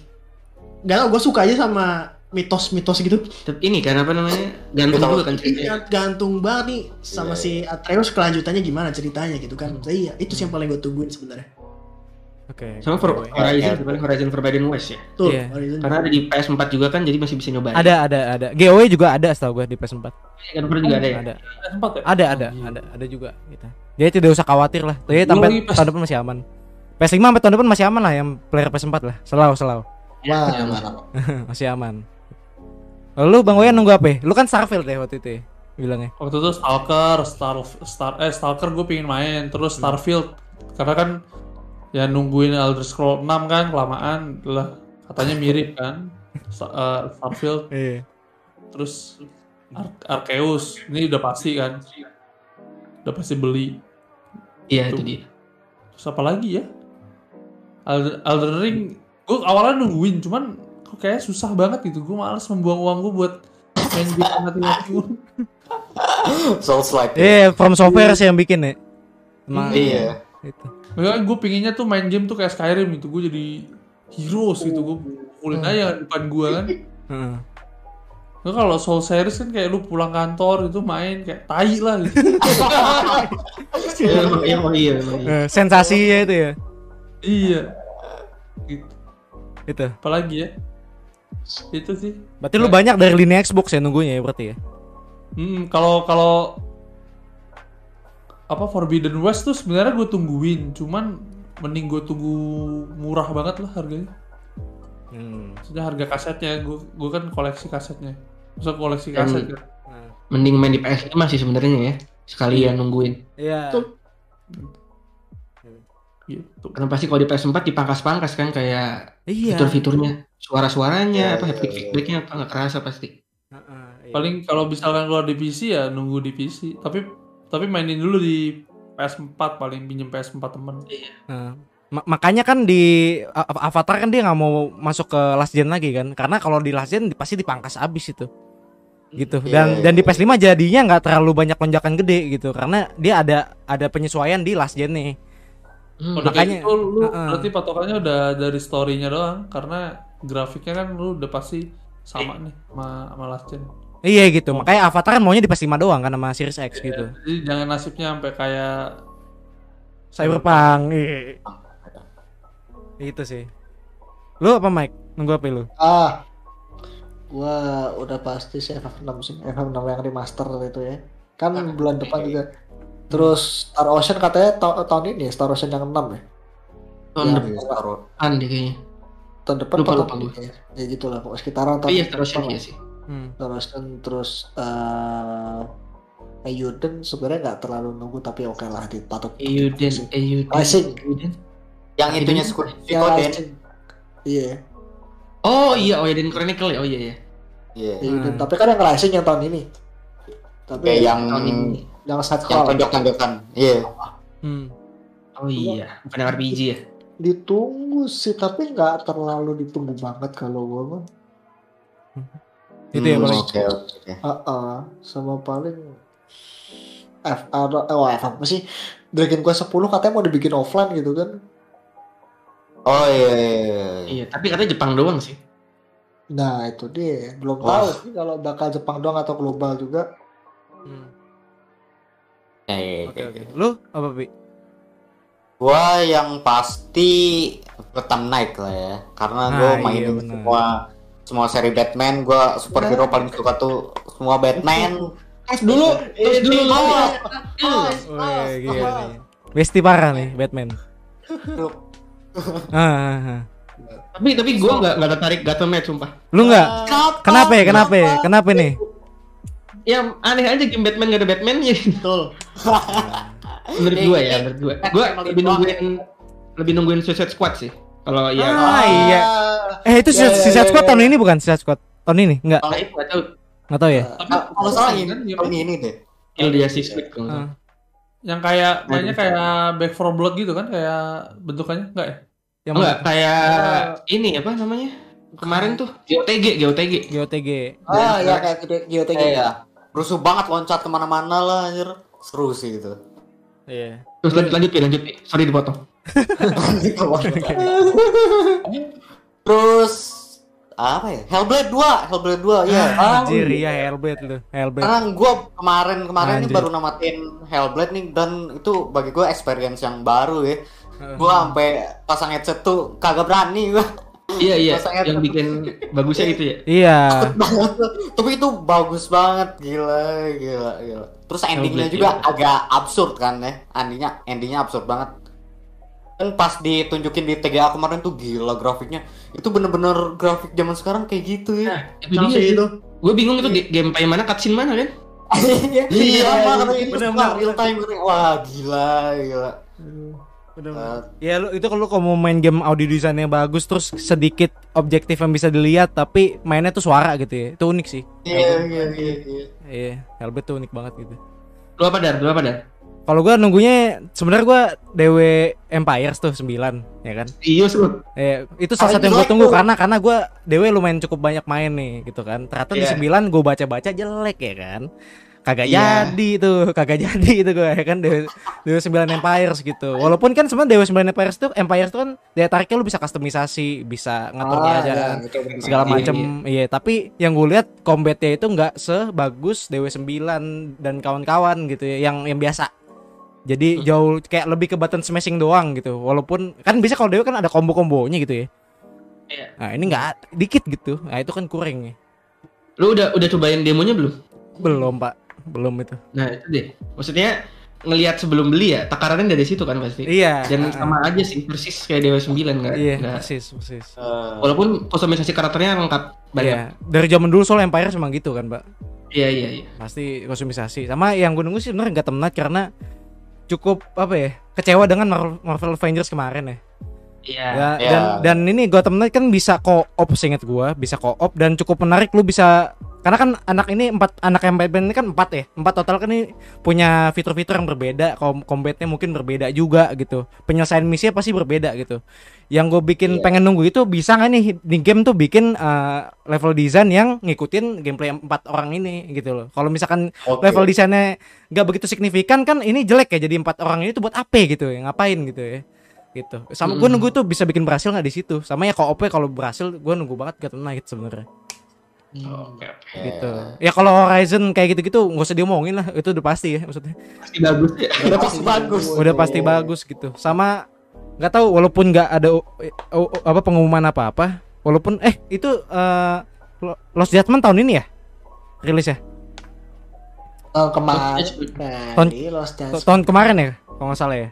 F: nggak tau gue suka aja sama mitos-mitos gitu.
C: Tapi Ini kan apa namanya? Gantung juga kan ceritanya.
F: Iya, gantung banget nih sama
B: Iya,
F: si Atreus kelanjutannya gimana ceritanya gitu kan. Iya, itu sih yang paling gue tungguin sebenarnya.
A: Oke.
C: Sama For-
A: Oke.
C: Horizon, sebenarnya Horizon Forbidden West ya.
F: Tuh,
A: Iya.
F: Horizon.
C: Karena ada di PS4 juga kan, jadi masih bisa nyobain.
A: Ada ada ada. GOW juga ada setahu gue di PS4.
C: Kan juga ada ya.
A: Ada.
E: Ya?
A: Ada ada ada ada juga gitu. Jadi tidak usah khawatir lah. Jadi sampai tahun depan masih aman. PS5 sampai tahun depan masih aman lah yang player PS4 lah. Selalu selalu
D: Wah,
C: Iya,
D: mantap.
A: masih aman. Lalu Bang Wayan nunggu apa? ya? Lu kan Starfield ya waktu itu ya bilangnya.
E: Waktu itu Stalker, Star, Star eh Stalker gue pengen main, terus
A: Hmm.
E: Starfield karena kan ya nungguin Elder Scroll 6 kan kelamaan lah katanya mirip kan eh, Starfield
A: Iya.
E: terus Ar Arceus ini udah pasti kan udah pasti beli
C: Iya itu dia.
E: Terus apa lagi ya? Elden, Elden Ring, gue awalnya nungguin, cuman kok kayak susah banget gitu. Gue males membuang uang gue buat main game mati-mati.
B: Souls like.
A: Iya, From Software sih yang bikin ya. Emang
B: Iya.
A: itu.
E: Makanya gue pinginnya tuh main game tuh kayak Skyrim gitu. Gue jadi heroes gitu. Gue pukulin aja depan gue kan.
A: Heeh.
E: Nah, kalau Soul Series kan kayak lu pulang kantor itu main kayak tai lah gitu.
C: Iya iya iya. iya.
A: Eh, Sensasinya itu ya.
E: iya. Gitu.
A: Itu.
E: Apalagi ya? Itu sih.
A: Berarti lu banyak dari lini Xbox ya nunggunya ya berarti ya.
E: Hmm, kalau kalau apa Forbidden West tuh sebenarnya gue tungguin, cuman mending gue tunggu murah banget lah harganya.
A: Hmm.
E: Maksudnya harga kasetnya, gue gue kan koleksi kasetnya. Masa koleksi kaset kan?
C: Mending main di PS5 sih sebenarnya ya. Sekalian nungguin.
A: Iya.
E: Gitu.
C: Karena pasti kalau di PS4 dipangkas-pangkas kan kayak
A: Iya.
C: fitur-fiturnya, suara-suaranya,
B: Iya,
C: apa
B: iya,
C: haptic
B: iya.
C: feedbacknya apa nggak kerasa pasti.
A: Heeh, iya.
E: Paling kalau misalkan keluar di PC ya nunggu di PC. Tapi tapi mainin dulu di PS4 paling pinjem PS4 temen.
A: Nah, ma- makanya kan di Avatar kan dia nggak mau masuk ke last gen lagi kan karena kalau di last gen pasti dipangkas abis itu gitu
B: Iya,
A: dan
B: iya,
A: dan di
B: iya.
A: PS5 jadinya nggak terlalu banyak lonjakan gede gitu karena dia ada ada penyesuaian di last gen nih
C: Hmm,
E: Udah
A: makanya-
E: gitu lu
A: Heeh.
E: berarti patokannya udah dari story-nya doang karena grafiknya kan lu udah pasti sama nih sama, sama last gen.
A: iya gitu makanya Avatar kan maunya di PS5 doang kan sama Series X gitu
E: Jadi jangan nasibnya sampai kayak
A: Cyberpunk iya. itu sih lu apa Mike nunggu apa lu
D: Ah, gua udah pasti sih FF6 sih, FF6 yang remaster itu ya. Kan bulan depan juga. Terus Star Ocean katanya ta- tahun ini ya, Star Ocean yang 6 ya.
C: tahun
D: Ya,
C: depan deh kayaknya.
D: Tahun depan
C: Lupa, lupa
D: ini ya? Ya gitu lah, pokoknya sekitaran
C: Oh
D: tahun
C: iya Star Ocean iya sih.
A: hmm.
D: Star Ocean terus eh Ayuden sebenarnya nggak terlalu nunggu tapi oke lah dipatut.
C: Euden, Euden.
D: Rising.
C: Euden.
B: Yang itunya Squid
D: Ya,
B: Suikoden.
D: Iya,
C: Oh iya, oh Euden Chronicle ya. Oh iya ya.
B: Iya.
D: Ayuden.
A: Hmm.
D: Tapi kan yang Rising yang tahun ini. Tapi
B: Kayak yang
C: Tahun ini.
D: Yang side
B: yang tonjok-tonjokan. Iya.
A: Hmm.
C: Oh iya, bukan yang RPG ya.
D: ditunggu sih tapi nggak terlalu ditunggu banget kalau gua mah.
A: itu ya
B: Hmm,
A: paling
B: Oke, oke.
D: Heeh, sama paling F ada eh, wah, F apa sih? Dragon Quest 10 katanya mau dibikin offline gitu kan.
B: Oh iya. iya, iya.
C: Iya, tapi katanya Jepang doang sih.
D: Nah, itu dia. Belum tahu sih kalau bakal Jepang doang atau global juga.
A: Hmm.
B: Iya, iya,
A: oke
B: iya.
A: oke lu apa Pi?
B: Gua yang pasti Gotham Knight lah ya. Karena
A: Ah,
B: gua
A: iya,
B: mainin
A: benar.
B: semua semua seri Batman, gua superhero paling suka tuh semua Batman.
C: Tes dulu, tes dulu.
B: Oh,
A: Oh, iya, nih. Besti parah nih Batman. Ah, ah, ah.
C: Tapi tapi gue nggak nggak tertarik Gotham Knight sumpah.
A: Lu nggak? Kenapa ya? Kenapa ya? Kenapa nih?
C: Ya aneh aja game Batman gak ada Batman ya.
D: Betul.
C: menurut gue ya, menurut gue. Gue lebih nungguin lebih nungguin Suicide Squad sih. Kalau ya
A: Ah, iya. Eh itu
D: Ya, ya,
A: Suicide
D: ya,
A: Squad
D: ya.
A: tahun ini bukan Suicide Squad? Tahun ini? Enggak.
C: kalau itu nggak tahu
A: Enggak tahu ya?
E: tapi
B: Ah, kalau salah ini,
E: kan,
B: tahun ini deh.
C: Kill the Justice League
A: Ah.
E: yang kayak mainnya kayak Back 4 Blood gitu kan kayak bentukannya enggak ya?
A: Yang
C: Enggak kayak ini apa namanya? Kemarin tuh GOTG, GOTG.
A: GOTG.
D: Ah, ya kayak GOTG.
B: Iya. Rusuh banget loncat ke mana-mana lah anjir. Seru sih gitu.
A: Iya.
C: Terus lanjut lanjut Pi, lanjut. Sorry dipotong.
B: Terus apa ya? Hellblade 2, Hellblade 2 ya.
A: Anjir iya Hellblade lu. Hellblade.
B: Karena gue kemarin kemarin ini baru namatin Hellblade nih dan itu bagi gue experience yang baru ya. Gue sampai pasang headset tuh kagak berani gue.
C: Iya iya, yang bikin bagusnya itu ya.
A: Iya.
B: banget tuh. Tapi itu bagus banget gila gila gila. Terus endingnya juga
C: iya.
B: agak absurd kan ya. Endingnya endingnya absurd banget. Dan pas ditunjukin di TGA kemarin tuh gila grafiknya. Itu bener-bener grafik zaman sekarang kayak gitu ya.
C: Itu dia sih itu. Gue bingung itu ga- gameplay mana, cutscene mana kan?
B: Iya,
D: Iya,
B: sama katanya itu
A: bener-bener.
B: suka real time katanya. Wah, Uh,
A: Ya lu itu kalau kalau mau main game audio desainnya bagus terus sedikit objektif yang bisa dilihat tapi mainnya tuh suara gitu ya. Itu unik sih.
B: Iya, iya, iya, iya.
A: Iya, Hellblade tuh unik banget gitu.
C: Lu apa dar? Lu apa dar?
A: Kalau gua nunggunya sebenarnya gua DW Empires tuh 9 ya kan.
C: Iya sih.
A: Eh, itu salah
D: Ah,
A: satu yang gue
D: jelek
A: tunggu
D: tuh.
A: karena karena gue DW lumayan cukup banyak main nih gitu kan. Ternyata di
C: Iya.
A: 9 gue baca-baca jelek ya kan. Kagak
B: Iya.
A: jadi tuh, kagak jadi itu gue ya kan DW, DW 9 Empires gitu. Walaupun kan sebenarnya DW 9 Empires tuh Empires tuh kan daya tariknya lu bisa kustomisasi, bisa ngatur
D: Ah,
A: keadaan
D: ya, betul, betul.
A: segala
C: Iya,
A: macem iya tapi yang gue lihat combatnya itu nggak sebagus DW 9 dan kawan-kawan gitu ya yang yang biasa jadi jauh kayak lebih ke button smashing doang gitu walaupun kan bisa kalau DW kan ada combo-kombonya gitu ya
C: Iya.
A: nah ini nggak dikit gitu nah itu kan kurang ya
C: Lu udah udah cobain demonya belum?
A: belum pak belum itu
C: Nah, itu deh. Maksudnya ngelihat sebelum beli ya, takarannya dari situ kan pasti.
A: iya
C: Dan
A: ah,
C: sama aja sih, persis kayak Dewa 9 kan.
A: iya
C: Nggak-
A: persis persis
B: Eh,
C: Walaupun kustomisasi karakternya lengkap banyak.
A: iya dari zaman dulu soal Empire emang gitu kan pak
C: Iya, iya, iya.
A: pasti kostumisasi sama yang gue nunggu sih sebenarnya nggak temenat karena cukup apa ya kecewa dengan Marvel, Marvel Avengers kemarin ya
C: Iya.
A: Ya,
B: Ya.
A: dan dan ini Gotham Knight kan bisa co-op seingat gua, bisa co-op dan cukup menarik lu bisa karena kan anak ini empat anak yang Batman ini kan empat ya, empat total kan ini punya fitur-fitur yang berbeda, kom combatnya mungkin berbeda juga gitu, penyelesaian misinya pasti berbeda gitu. Yang gue bikin
B: Iya.
A: pengen nunggu itu bisa nggak nih di game tuh bikin eh, level design yang ngikutin gameplay empat orang ini gitu loh. Kalau misalkan
B: oke.
A: level desainnya nggak begitu signifikan kan ini jelek ya jadi empat orang ini tuh buat apa gitu ya ngapain gitu ya gitu. Sama gue nunggu tuh bisa bikin berhasil nggak di situ? Sama ya kalau kalau berhasil gue nunggu banget Gotham Knight sebenarnya.
C: Oke, oke.
A: gitu. Ya kalau Horizon kayak gitu gitu nggak usah diomongin lah. Itu udah pasti ya maksudnya.
C: Pasti bagus ya.
B: Udah pasti bagus.
A: udah pasti bagus gitu. Sama nggak tahu walaupun nggak ada oh, oh, apa pengumuman apa apa walaupun eh itu eh, Lo- Lost Judgment tahun ini ya? Rilis ya?
D: Tahun kemarin.
A: Tahun-
D: Lost Judgment.
A: tahun kemarin ya kalau nggak salah ya.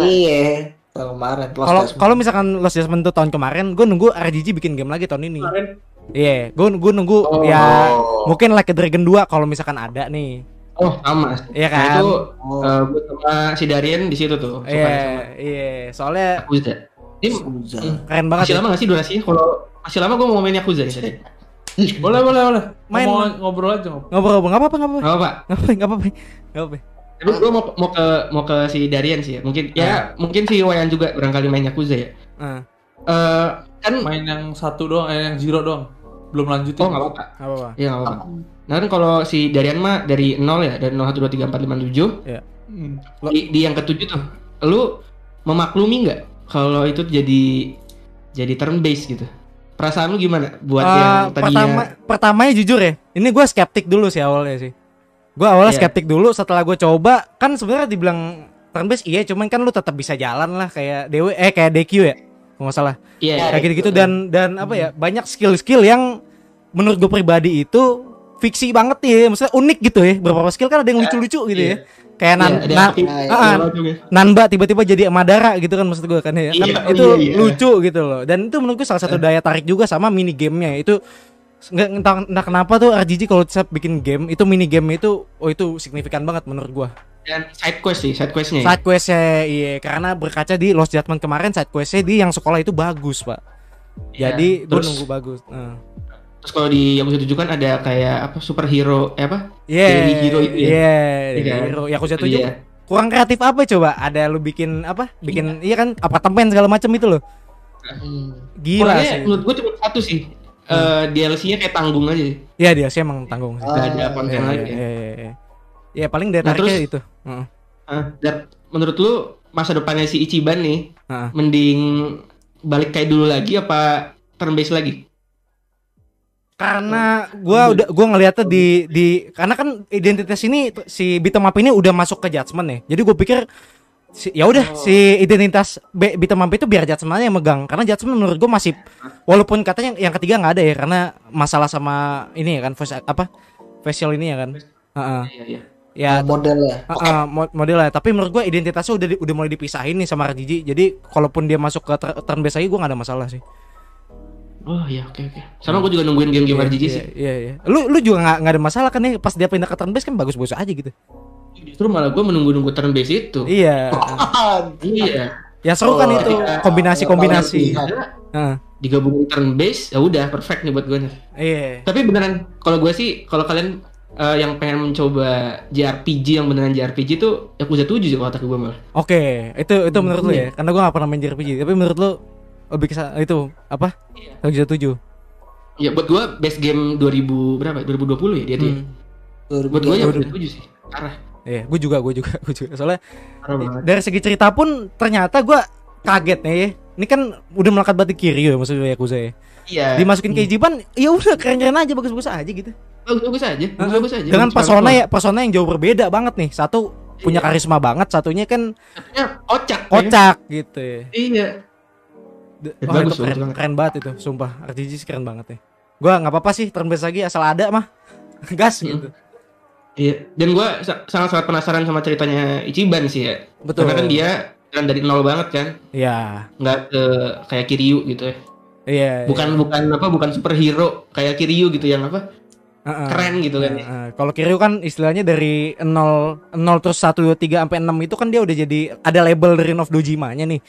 D: Iya, tahun kemarin.
A: Kalau kalau misalkan Lost Judgment tuh tahun kemarin, gue nunggu RGG bikin game lagi tahun ini. Iya, gue gue nunggu
C: Oh.
A: ya mungkin Like a Dragon 2 kalau misalkan ada nih.
C: Oh, sama.
A: Iya
C: Nah,
A: kan?
C: itu
D: Oh.
C: eh, gue sama si Darian di situ tuh.
A: Iya,
C: sama
A: iya. Soalnya
C: Yakuza. Ini. Hmm.
A: keren banget.
C: masih
A: ya.
C: lama gak sih durasinya? Kalau masih lama gue mau main Yakuza nih tadi.
E: Boleh, boleh, boleh.
A: Main.
E: Mau ngobrol aja ngobrol.
A: Ngobrol-ngobrol nggak apa-apa, nggak apa-apa. Apa-apa.
C: Tapi gue mau mau ke mau ke si Darian sih ya. Mungkin ya mungkin si Wayan juga barangkali main Yakuza ya.
A: Ah,
C: Eh kan
E: Main yang satu doang, eh yang zero doang. Belum lanjutin.
C: oh nggak apa-apa.
A: nggak apa-apa.
C: Iya nggak apa-apa. Nah kan kalau si Darian mah dari 0 ya, dari 0 1 2 3 4 5 6
E: Hmm.
C: 7. Di, di yang ketujuh tuh, lu memaklumi nggak kalau itu jadi jadi turn based gitu? Perasaan lu gimana buat
A: Eh,
C: yang
A: pertama
C: tadinya
A: pertamanya jujur ya. Ini gue skeptik dulu sih awalnya sih. Gue awalnya
C: Iya.
A: skeptik dulu setelah gue coba. Kan sebenarnya dibilang turn based iya cuman kan lu tetap bisa jalan lah kayak DW eh kayak DQ ya nggak salah.
C: Iya, iya.
A: kayak gitu-gitu dan dan apa ya banyak skill-skill yang menurut gue pribadi itu fiksi banget ya maksudnya unik gitu ya beberapa skill kan ada yang lucu-lucu gitu ya. Kayak nan,
C: Iya, ada
A: na-
C: Iya, juga.
A: Nanba tiba-tiba jadi Madara gitu kan maksud gue kan ya. Kan
C: Iya,
A: itu
C: iya, iya.
A: lucu gitu loh. Dan itu menurut gue salah satu daya tarik juga sama mini gamenya itu nggak entah, entah kenapa tuh RGG kalau setiap bikin game itu mini game itu oh itu signifikan banget menurut gua
C: Dan side quest sih, side questnya. ya.
A: side questnya iya karena berkaca di Lost Judgment kemarin side questnya di yang sekolah itu bagus pak
C: Iya.
A: jadi
C: terus,
A: nunggu bagus Nah.
C: terus kalau di Yakuza 7 kan ada kayak apa superhero eh apa?
A: Iya,
C: Daily hero itu ya?
A: Iya,
C: Iya
A: daily
C: kan?
A: hero. Yakuza 7
C: dia.
A: kurang kreatif apa coba? Ada lu bikin apa? Bikin iya, kan apartemen segala macam itu loh.
D: Hmm.
A: Gila
C: Kurangnya
A: sih.
C: menurut gue cuma satu sih. Eh, DLC-nya kayak tanggung aja. sih.
A: Iya dia sih emang tanggung sih.
C: Gak ada konten
A: Iya,
C: lagi.
A: iya, iya, iya. Ya paling daya
C: Nah, terus-
A: itu. Heeh.
C: Ah, dan menurut lu masa depannya si Ichiban nih
A: Heeh.
C: mending balik kayak dulu lagi apa turn based lagi?
A: Karena gua udah gua ngeliatnya di di karena kan identitas ini si beat'em up ini udah masuk ke judgment ya. Jadi gue pikir si, ya udah si identitas B- beat'em up itu biar judgment aja yang megang. Karena judgment menurut gue masih walaupun katanya yang ketiga nggak ada ya karena masalah sama ini ya kan voice apa facial ini ya kan. Heeh.
C: Iya iya.
A: Ya
D: modelnya
A: Heeh, mo- modelnya tapi menurut gua identitasnya udah di- udah mulai dipisahin nih sama RGG jadi kalaupun dia masuk ke tur- turn based lagi gua nggak ada masalah sih
C: Oh iya oke oke. Sama gue juga nungguin game-game RGG
A: Iya,
C: sih.
A: iya iya lu lu juga nggak nggak ada masalah kan nih pas dia pindah ke turn based kan bagus-bagus aja gitu
C: Justru malah gue menunggu-nunggu turn based itu.
A: iya
C: Iya.
A: yang seru kan
D: Oh,
A: itu
C: iya.
A: kombinasi-kombinasi
D: Iya.
A: Heeh.
C: Digabungin turn based ya udah perfect nih buat gue.
A: iya
C: Tapi beneran kalau gue sih kalau kalian eh, yang pengen mencoba JRPG yang beneran JRPG tuh Yakuza 7 sih kalau kata gue malah.
A: Oke, itu itu menurut lu ya? Karena gua gak pernah main JRPG, tapi menurut lu lebih ke sa- itu apa? Yakuza 7.
C: Ya buat gue best game 2000 berapa? 2020 ya dia tuh. ya?
A: Hmm.
C: Buat gue
D: Baru-
C: Yakuza 7 sih. Parah.
A: Iya, gue juga, gue juga, gue juga. Soalnya dari segi cerita pun ternyata gua kaget nih. ya. Ini kan udah melekat batik Kiryu ya maksudnya Yakuza ya.
C: Iya.
A: Dimasukin ke Ichiban, ya udah keren-keren aja, bagus-bagus aja gitu.
C: bagus-bagus aja. Bagus-bagus aja.
A: Dengan
C: Bagus
A: persona ya, persona yang jauh berbeda banget nih. Satu punya
C: Iya.
A: karisma banget, satunya kan
C: Satunya kocak. ya.
A: kocak gitu ya.
C: Iya.
A: D-
C: Ya,
A: Wah,
C: bagus,
A: itu keren,
C: bagus
A: keren banget itu, sumpah. RTG sih keren banget ya. Gua nggak apa-apa sih turn lagi asal ada mah. Gas
C: Hmm.
A: gitu.
C: Iya. Dan gue sangat-sangat penasaran sama ceritanya Ichiban sih ya.
A: Betul.
C: Karena kan dia kan dari nol banget kan.
A: Iya.
C: Nggak ke kayak Kiryu gitu ya.
A: Iya.
C: Bukan bukan apa bukan superhero kayak Kiryu gitu yang apa
A: Heeh.
C: keren gitu kan. ya.
A: Heeh. Kalau Kiryu kan istilahnya dari 0 0 terus 1 2 3 sampai 6 itu kan dia udah jadi ada label dari of Dojima-nya nih.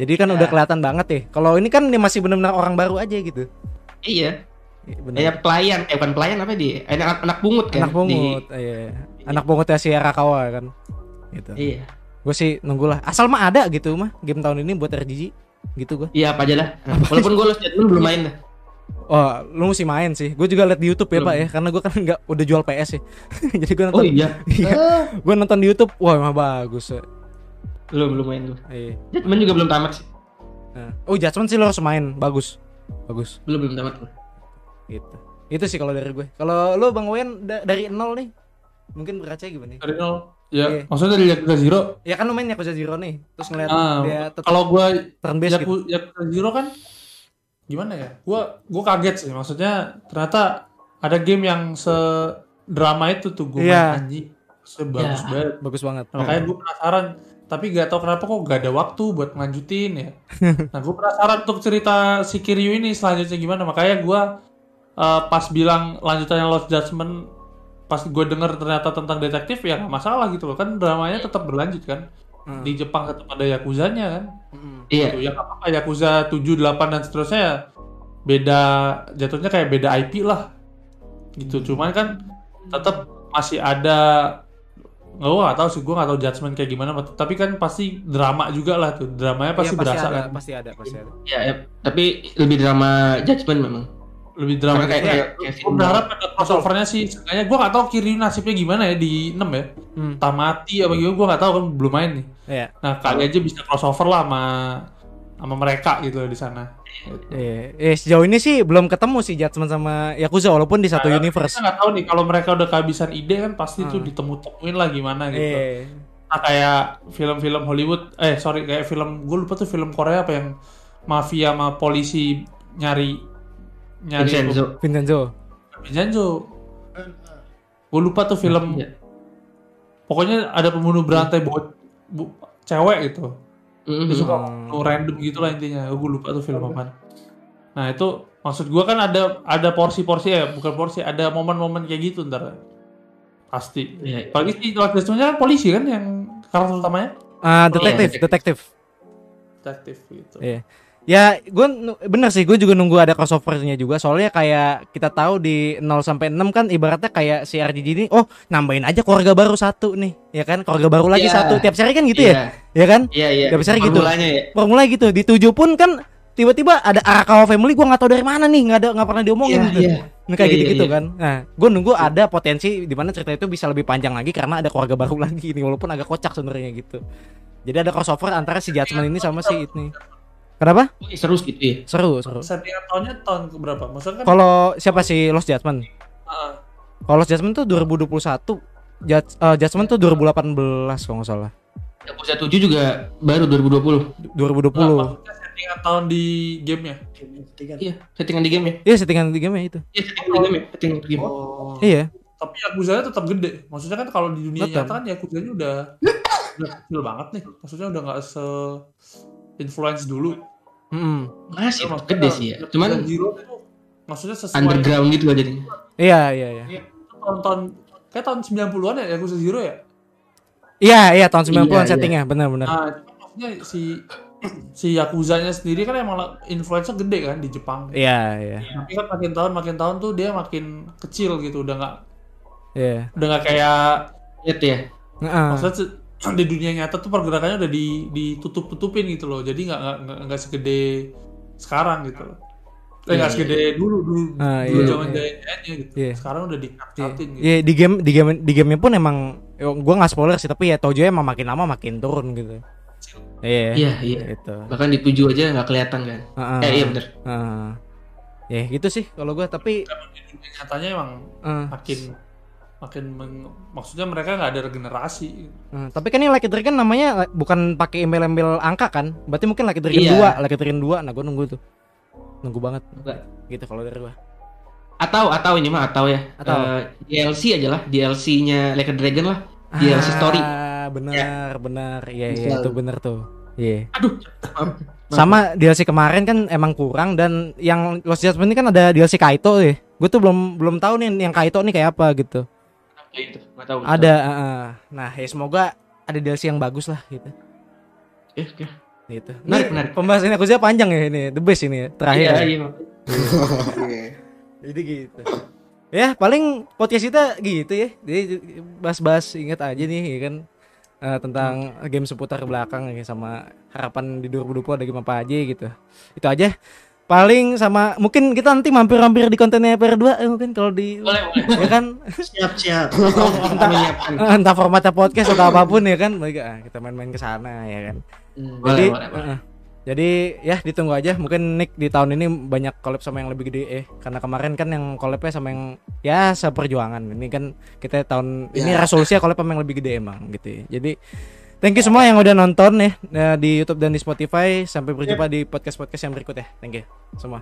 A: Jadi kan
C: Iya.
A: udah kelihatan banget ya. Kalau ini kan dia masih benar-benar orang baru aja gitu.
C: Iya.
A: Iya, bener.
C: Kayak pelayan, eh bukan pelayan apa dia? Anak anak pungut kan.
A: Anak pungut, iya. Anak pungutnya si Arakawa kan. Gitu.
C: Di- iya.
A: Gue sih nunggulah. Asal mah ada gitu mah game tahun ini buat RGG gitu gue.
C: Iya apa aja lah. Walaupun gue Lost Judgment belum main dah.
A: Oh, lu mesti main sih. Gue juga liat di YouTube ya
C: Belum.
A: pak ya, karena gue kan nggak udah jual PS ya. Jadi gue
C: Oh
A: nonton,
C: iya.
A: iya,
D: Ah,
A: gue nonton di YouTube. Wah, emang bagus. ya.
C: Belum belum main gue.
A: Iya.
C: Judgment juga belum tamat sih.
A: Nah. Oh, Judgment sih lo harus main, bagus, bagus.
C: Belum belum tamat gue.
A: Gitu. Itu sih kalau dari gue. Kalau lo Bang Wen da- dari nol nih, mungkin berkaca gimana?
E: Dari nol. Ya,
A: Iya.
E: maksudnya dari Yakuza Zero.
A: Ya kan lo main Yakuza Zero nih, terus ngeliat
E: Ah,
A: dia tetap
E: kalau gua
A: turn based gitu.
E: Yaku, Yakuza Zero kan gimana ya? Gua gua kaget sih. Maksudnya ternyata ada game yang se drama itu tuh gue
A: Iya.
E: main anjing. Sebagus
C: Ya.
E: banget.
A: Bagus banget.
E: Nah, makanya gue penasaran tapi gak tahu kenapa kok gak ada waktu buat ngelanjutin ya nah gue penasaran untuk cerita si Kiryu ini selanjutnya gimana makanya gue eh, pas bilang lanjutannya Lost Judgment pas gue denger ternyata tentang detektif ya nggak masalah gitu loh kan dramanya tetap berlanjut kan
A: Hmm.
E: di Jepang tetap ada Yakuzanya kan
A: Mm.
C: Iya.
E: Tuh, ya nggak apa-apa Yakuza 7, 8 dan seterusnya ya beda jatuhnya kayak beda IP lah gitu cuman kan tetap masih ada nggak gue nggak tahu sih gue nggak tahu judgement kayak gimana tapi kan pasti drama juga lah tuh dramanya pasti
A: Iya,
E: berasa
A: ada,
E: kan
A: pasti ada, pasti ada.
C: Ya, ya, tapi lebih drama judgment memang.
E: Lebih drama
C: kayak
E: kayak
C: kayak,
E: gue berharap ada crossovernya sih Seenggaknya gue nggak tahu Kiryu nasibnya gimana ya di 6 ya
A: Hmm.
E: entah mati apa gimana gue nggak tahu kan belum main nih
A: Iya.
E: nah kali aja bisa crossover lah sama sama mereka gitu di sana
A: Iya. Eh, sejauh ini sih belum ketemu sih Judgment sama Yakuza walaupun di satu
E: Nah,
A: universe.
E: Kita nggak tahu nih kalau mereka udah kehabisan ide kan pasti tuh
A: Hmm.
E: ditemu-temuin lah gimana gitu.
A: Iya.
E: Nah, kayak film-film Hollywood, eh sorry kayak film gue lupa tuh film Korea apa yang mafia sama polisi nyari nyari
C: Vincenzo.
A: Vincenzo.
E: Vincenzo. Gue lupa tuh film.
C: Iya.
E: Pokoknya ada pembunuh berantai bo, bu- cewek gitu.
C: Mhm.
E: Dia suka
A: Hmm.
E: random gitu lah intinya. Gue lupa tuh film apa. Nah itu maksud gue kan ada ada porsi-porsi ya, bukan porsi, ada momen-momen kayak gitu ntar. Pasti.
C: Iya.
E: Apalagi si Lord kan polisi kan yang karakter utamanya
A: Ah,
C: Oh,
A: detektif,
C: iya,
A: detektif.
E: detektif gitu.
A: Iya. Ya, gue bener sih, gue juga nunggu ada crossovernya juga. Soalnya kayak kita tahu di 0 sampai 6 kan ibaratnya kayak si RGG ini, oh nambahin aja keluarga baru satu nih, ya kan? Keluarga baru lagi
C: Iya.
A: satu. Tiap seri kan gitu
C: Iya.
A: ya, ya kan?
C: Iya, iya.
A: Gak bisa gitu.
C: Formulanya ya.
A: Formula gitu. Di 7 pun kan tiba-tiba ada Arakawa Family, gue nggak tahu dari mana nih, nggak ada nggak pernah diomongin
C: Iya,
A: gitu.
C: iya.
A: Nah, kayak
C: Iya,
A: gitu-gitu
C: iya,
A: kan. Nah, gue nunggu ada potensi di mana cerita itu bisa lebih panjang lagi karena ada keluarga baru lagi nih, walaupun agak kocak sebenarnya gitu. Jadi ada crossover antara si Judgment ini sama si ini. Kenapa?
C: Seru gitu ya.
A: Seru, seru.
E: Settingan tahunnya tahun berapa? Maksudnya kan
A: Kalau siapa sih Lost Judgment?
E: ah,
A: Kalau Lost Judgment tuh 2021. Judge, eh, Judgment tuh 2018 kalau nggak salah.
C: Yakuza 7 juga baru 2020.
A: 2020.
E: maksudnya settingan tahun di gamenya.
D: Ketiga.
C: Iya, settingan di game ya.
A: Iya, settingan di game itu.
C: Iya, settingan di game ya. Settingan di game.
D: Oh.
A: Iya.
E: Tapi Yakuza tetap gede. Maksudnya kan kalau di dunia
A: Tetap.
E: nyata kan Yakuza udah udah kecil banget nih. Maksudnya udah nggak se influence dulu.
A: Mm-mm.
C: Masih
E: Maksudnya
C: gede sih ya. Cuman
E: Zero itu maksudnya sesuai
C: underground gitu aja jadinya.
A: Iya, iya, iya.
E: tahun-tahun kayak tahun 90-an ya Yakuza Zero ya.
A: Iya, iya tahun 90-an
C: Iya, iya.
A: settingnya, benar-benar.
E: Nah, maksudnya si si Yakuzanya sendiri kan emang influence gede kan di Jepang.
A: Iya, iya.
E: Tapi kan makin tahun makin tahun tuh dia makin kecil gitu, udah nggak
A: Iya.
E: Udah nggak kayak
C: Itu ya.
A: Heeh.
E: maksudnya di dunia nyata tuh pergerakannya udah di ditutup tutupin gitu loh. Jadi nggak nggak segede sekarang gitu loh. Eh nggak
C: Iya,
E: segede dulu dulu
A: Ah,
E: dulu
A: iya,
E: zaman
A: iya.
E: jayanya gitu.
A: Iya.
E: Sekarang udah dikat-katin gitu.
A: Iya di game di game di gamenya pun emang gua nggak spoiler sih tapi ya Tojo emang makin lama makin turun gitu. Iya.
C: Iya, iya.
A: Gitu.
C: Bahkan di tujuh aja nggak kelihatan kan.
A: Heeh.
C: Eh, iya bener.
A: Heeh. Ya gitu sih kalau gua tapi
E: Tapi di dunia nyatanya emang
A: eh,
E: makin makin meng- maksudnya mereka nggak ada regenerasi.
A: eh, tapi kan ini Lucky Dragon namanya bukan pakai embel-embel angka kan? Berarti mungkin Lucky Dragon
C: Iya.
A: 2, Lucky Dragon 2. Nah, gua nunggu tuh. Nunggu banget
C: Enggak.
A: gitu kalau dari gua.
C: Atau atau ini mah atau ya.
A: Atau.
C: Eh, DLC aja lah, DLC-nya Like a Dragon lah. DLC story.
A: Ah, benar, benar. Iya, iya
D: Bisa.
A: itu benar tuh. Iya.
C: Aduh. maaf.
A: Sama DLC kemarin kan emang kurang dan yang Lost Judgment ini kan ada DLC Kaito ya. Gue tuh belum belum tahu nih yang Kaito nih kayak apa gitu.
C: Ya, itu, nggak tahu. nggak
A: Ada, heeh. nah ya semoga ada DLC yang bagus lah gitu.
C: Eh, oke.
A: Gitu.
C: Menarik,
A: Ini
C: menarik.
A: Pembahasannya aku panjang ya ini, the best ini ya, terakhir.
C: Iya,
A: ya.
C: iya.
D: Iya.
A: Jadi gitu. Ya paling podcast kita gitu ya. Jadi bahas-bahas ingat aja nih ya kan eh, tentang game seputar belakang ya, sama harapan di 2020 ada game apa aja gitu. Itu aja. Paling sama mungkin kita nanti mampir-mampir di kontennya PR2 eh, mungkin kalau di
C: Boleh, boleh.
A: ya kan
F: Siap siap.
A: Eh, entah formatnya podcast atau apa pun ya kan baik ah, kita main-main ke sana ya kan.
C: Boleh,
A: Jadi
C: boleh, boleh.
A: eh, jadi ya ditunggu aja mungkin Nick di tahun ini banyak collab sama yang lebih gede eh karena kemarin kan yang collabnya sama yang ya seperjuangan ini kan kita tahun ini
D: Ya.
A: resolusinya collab sama yang lebih gede emang gitu ya. Jadi thank you semua yang udah nonton ya eh, di YouTube dan di Spotify sampai berjumpa di podcast-podcast yang berikut ya. Thank you semua.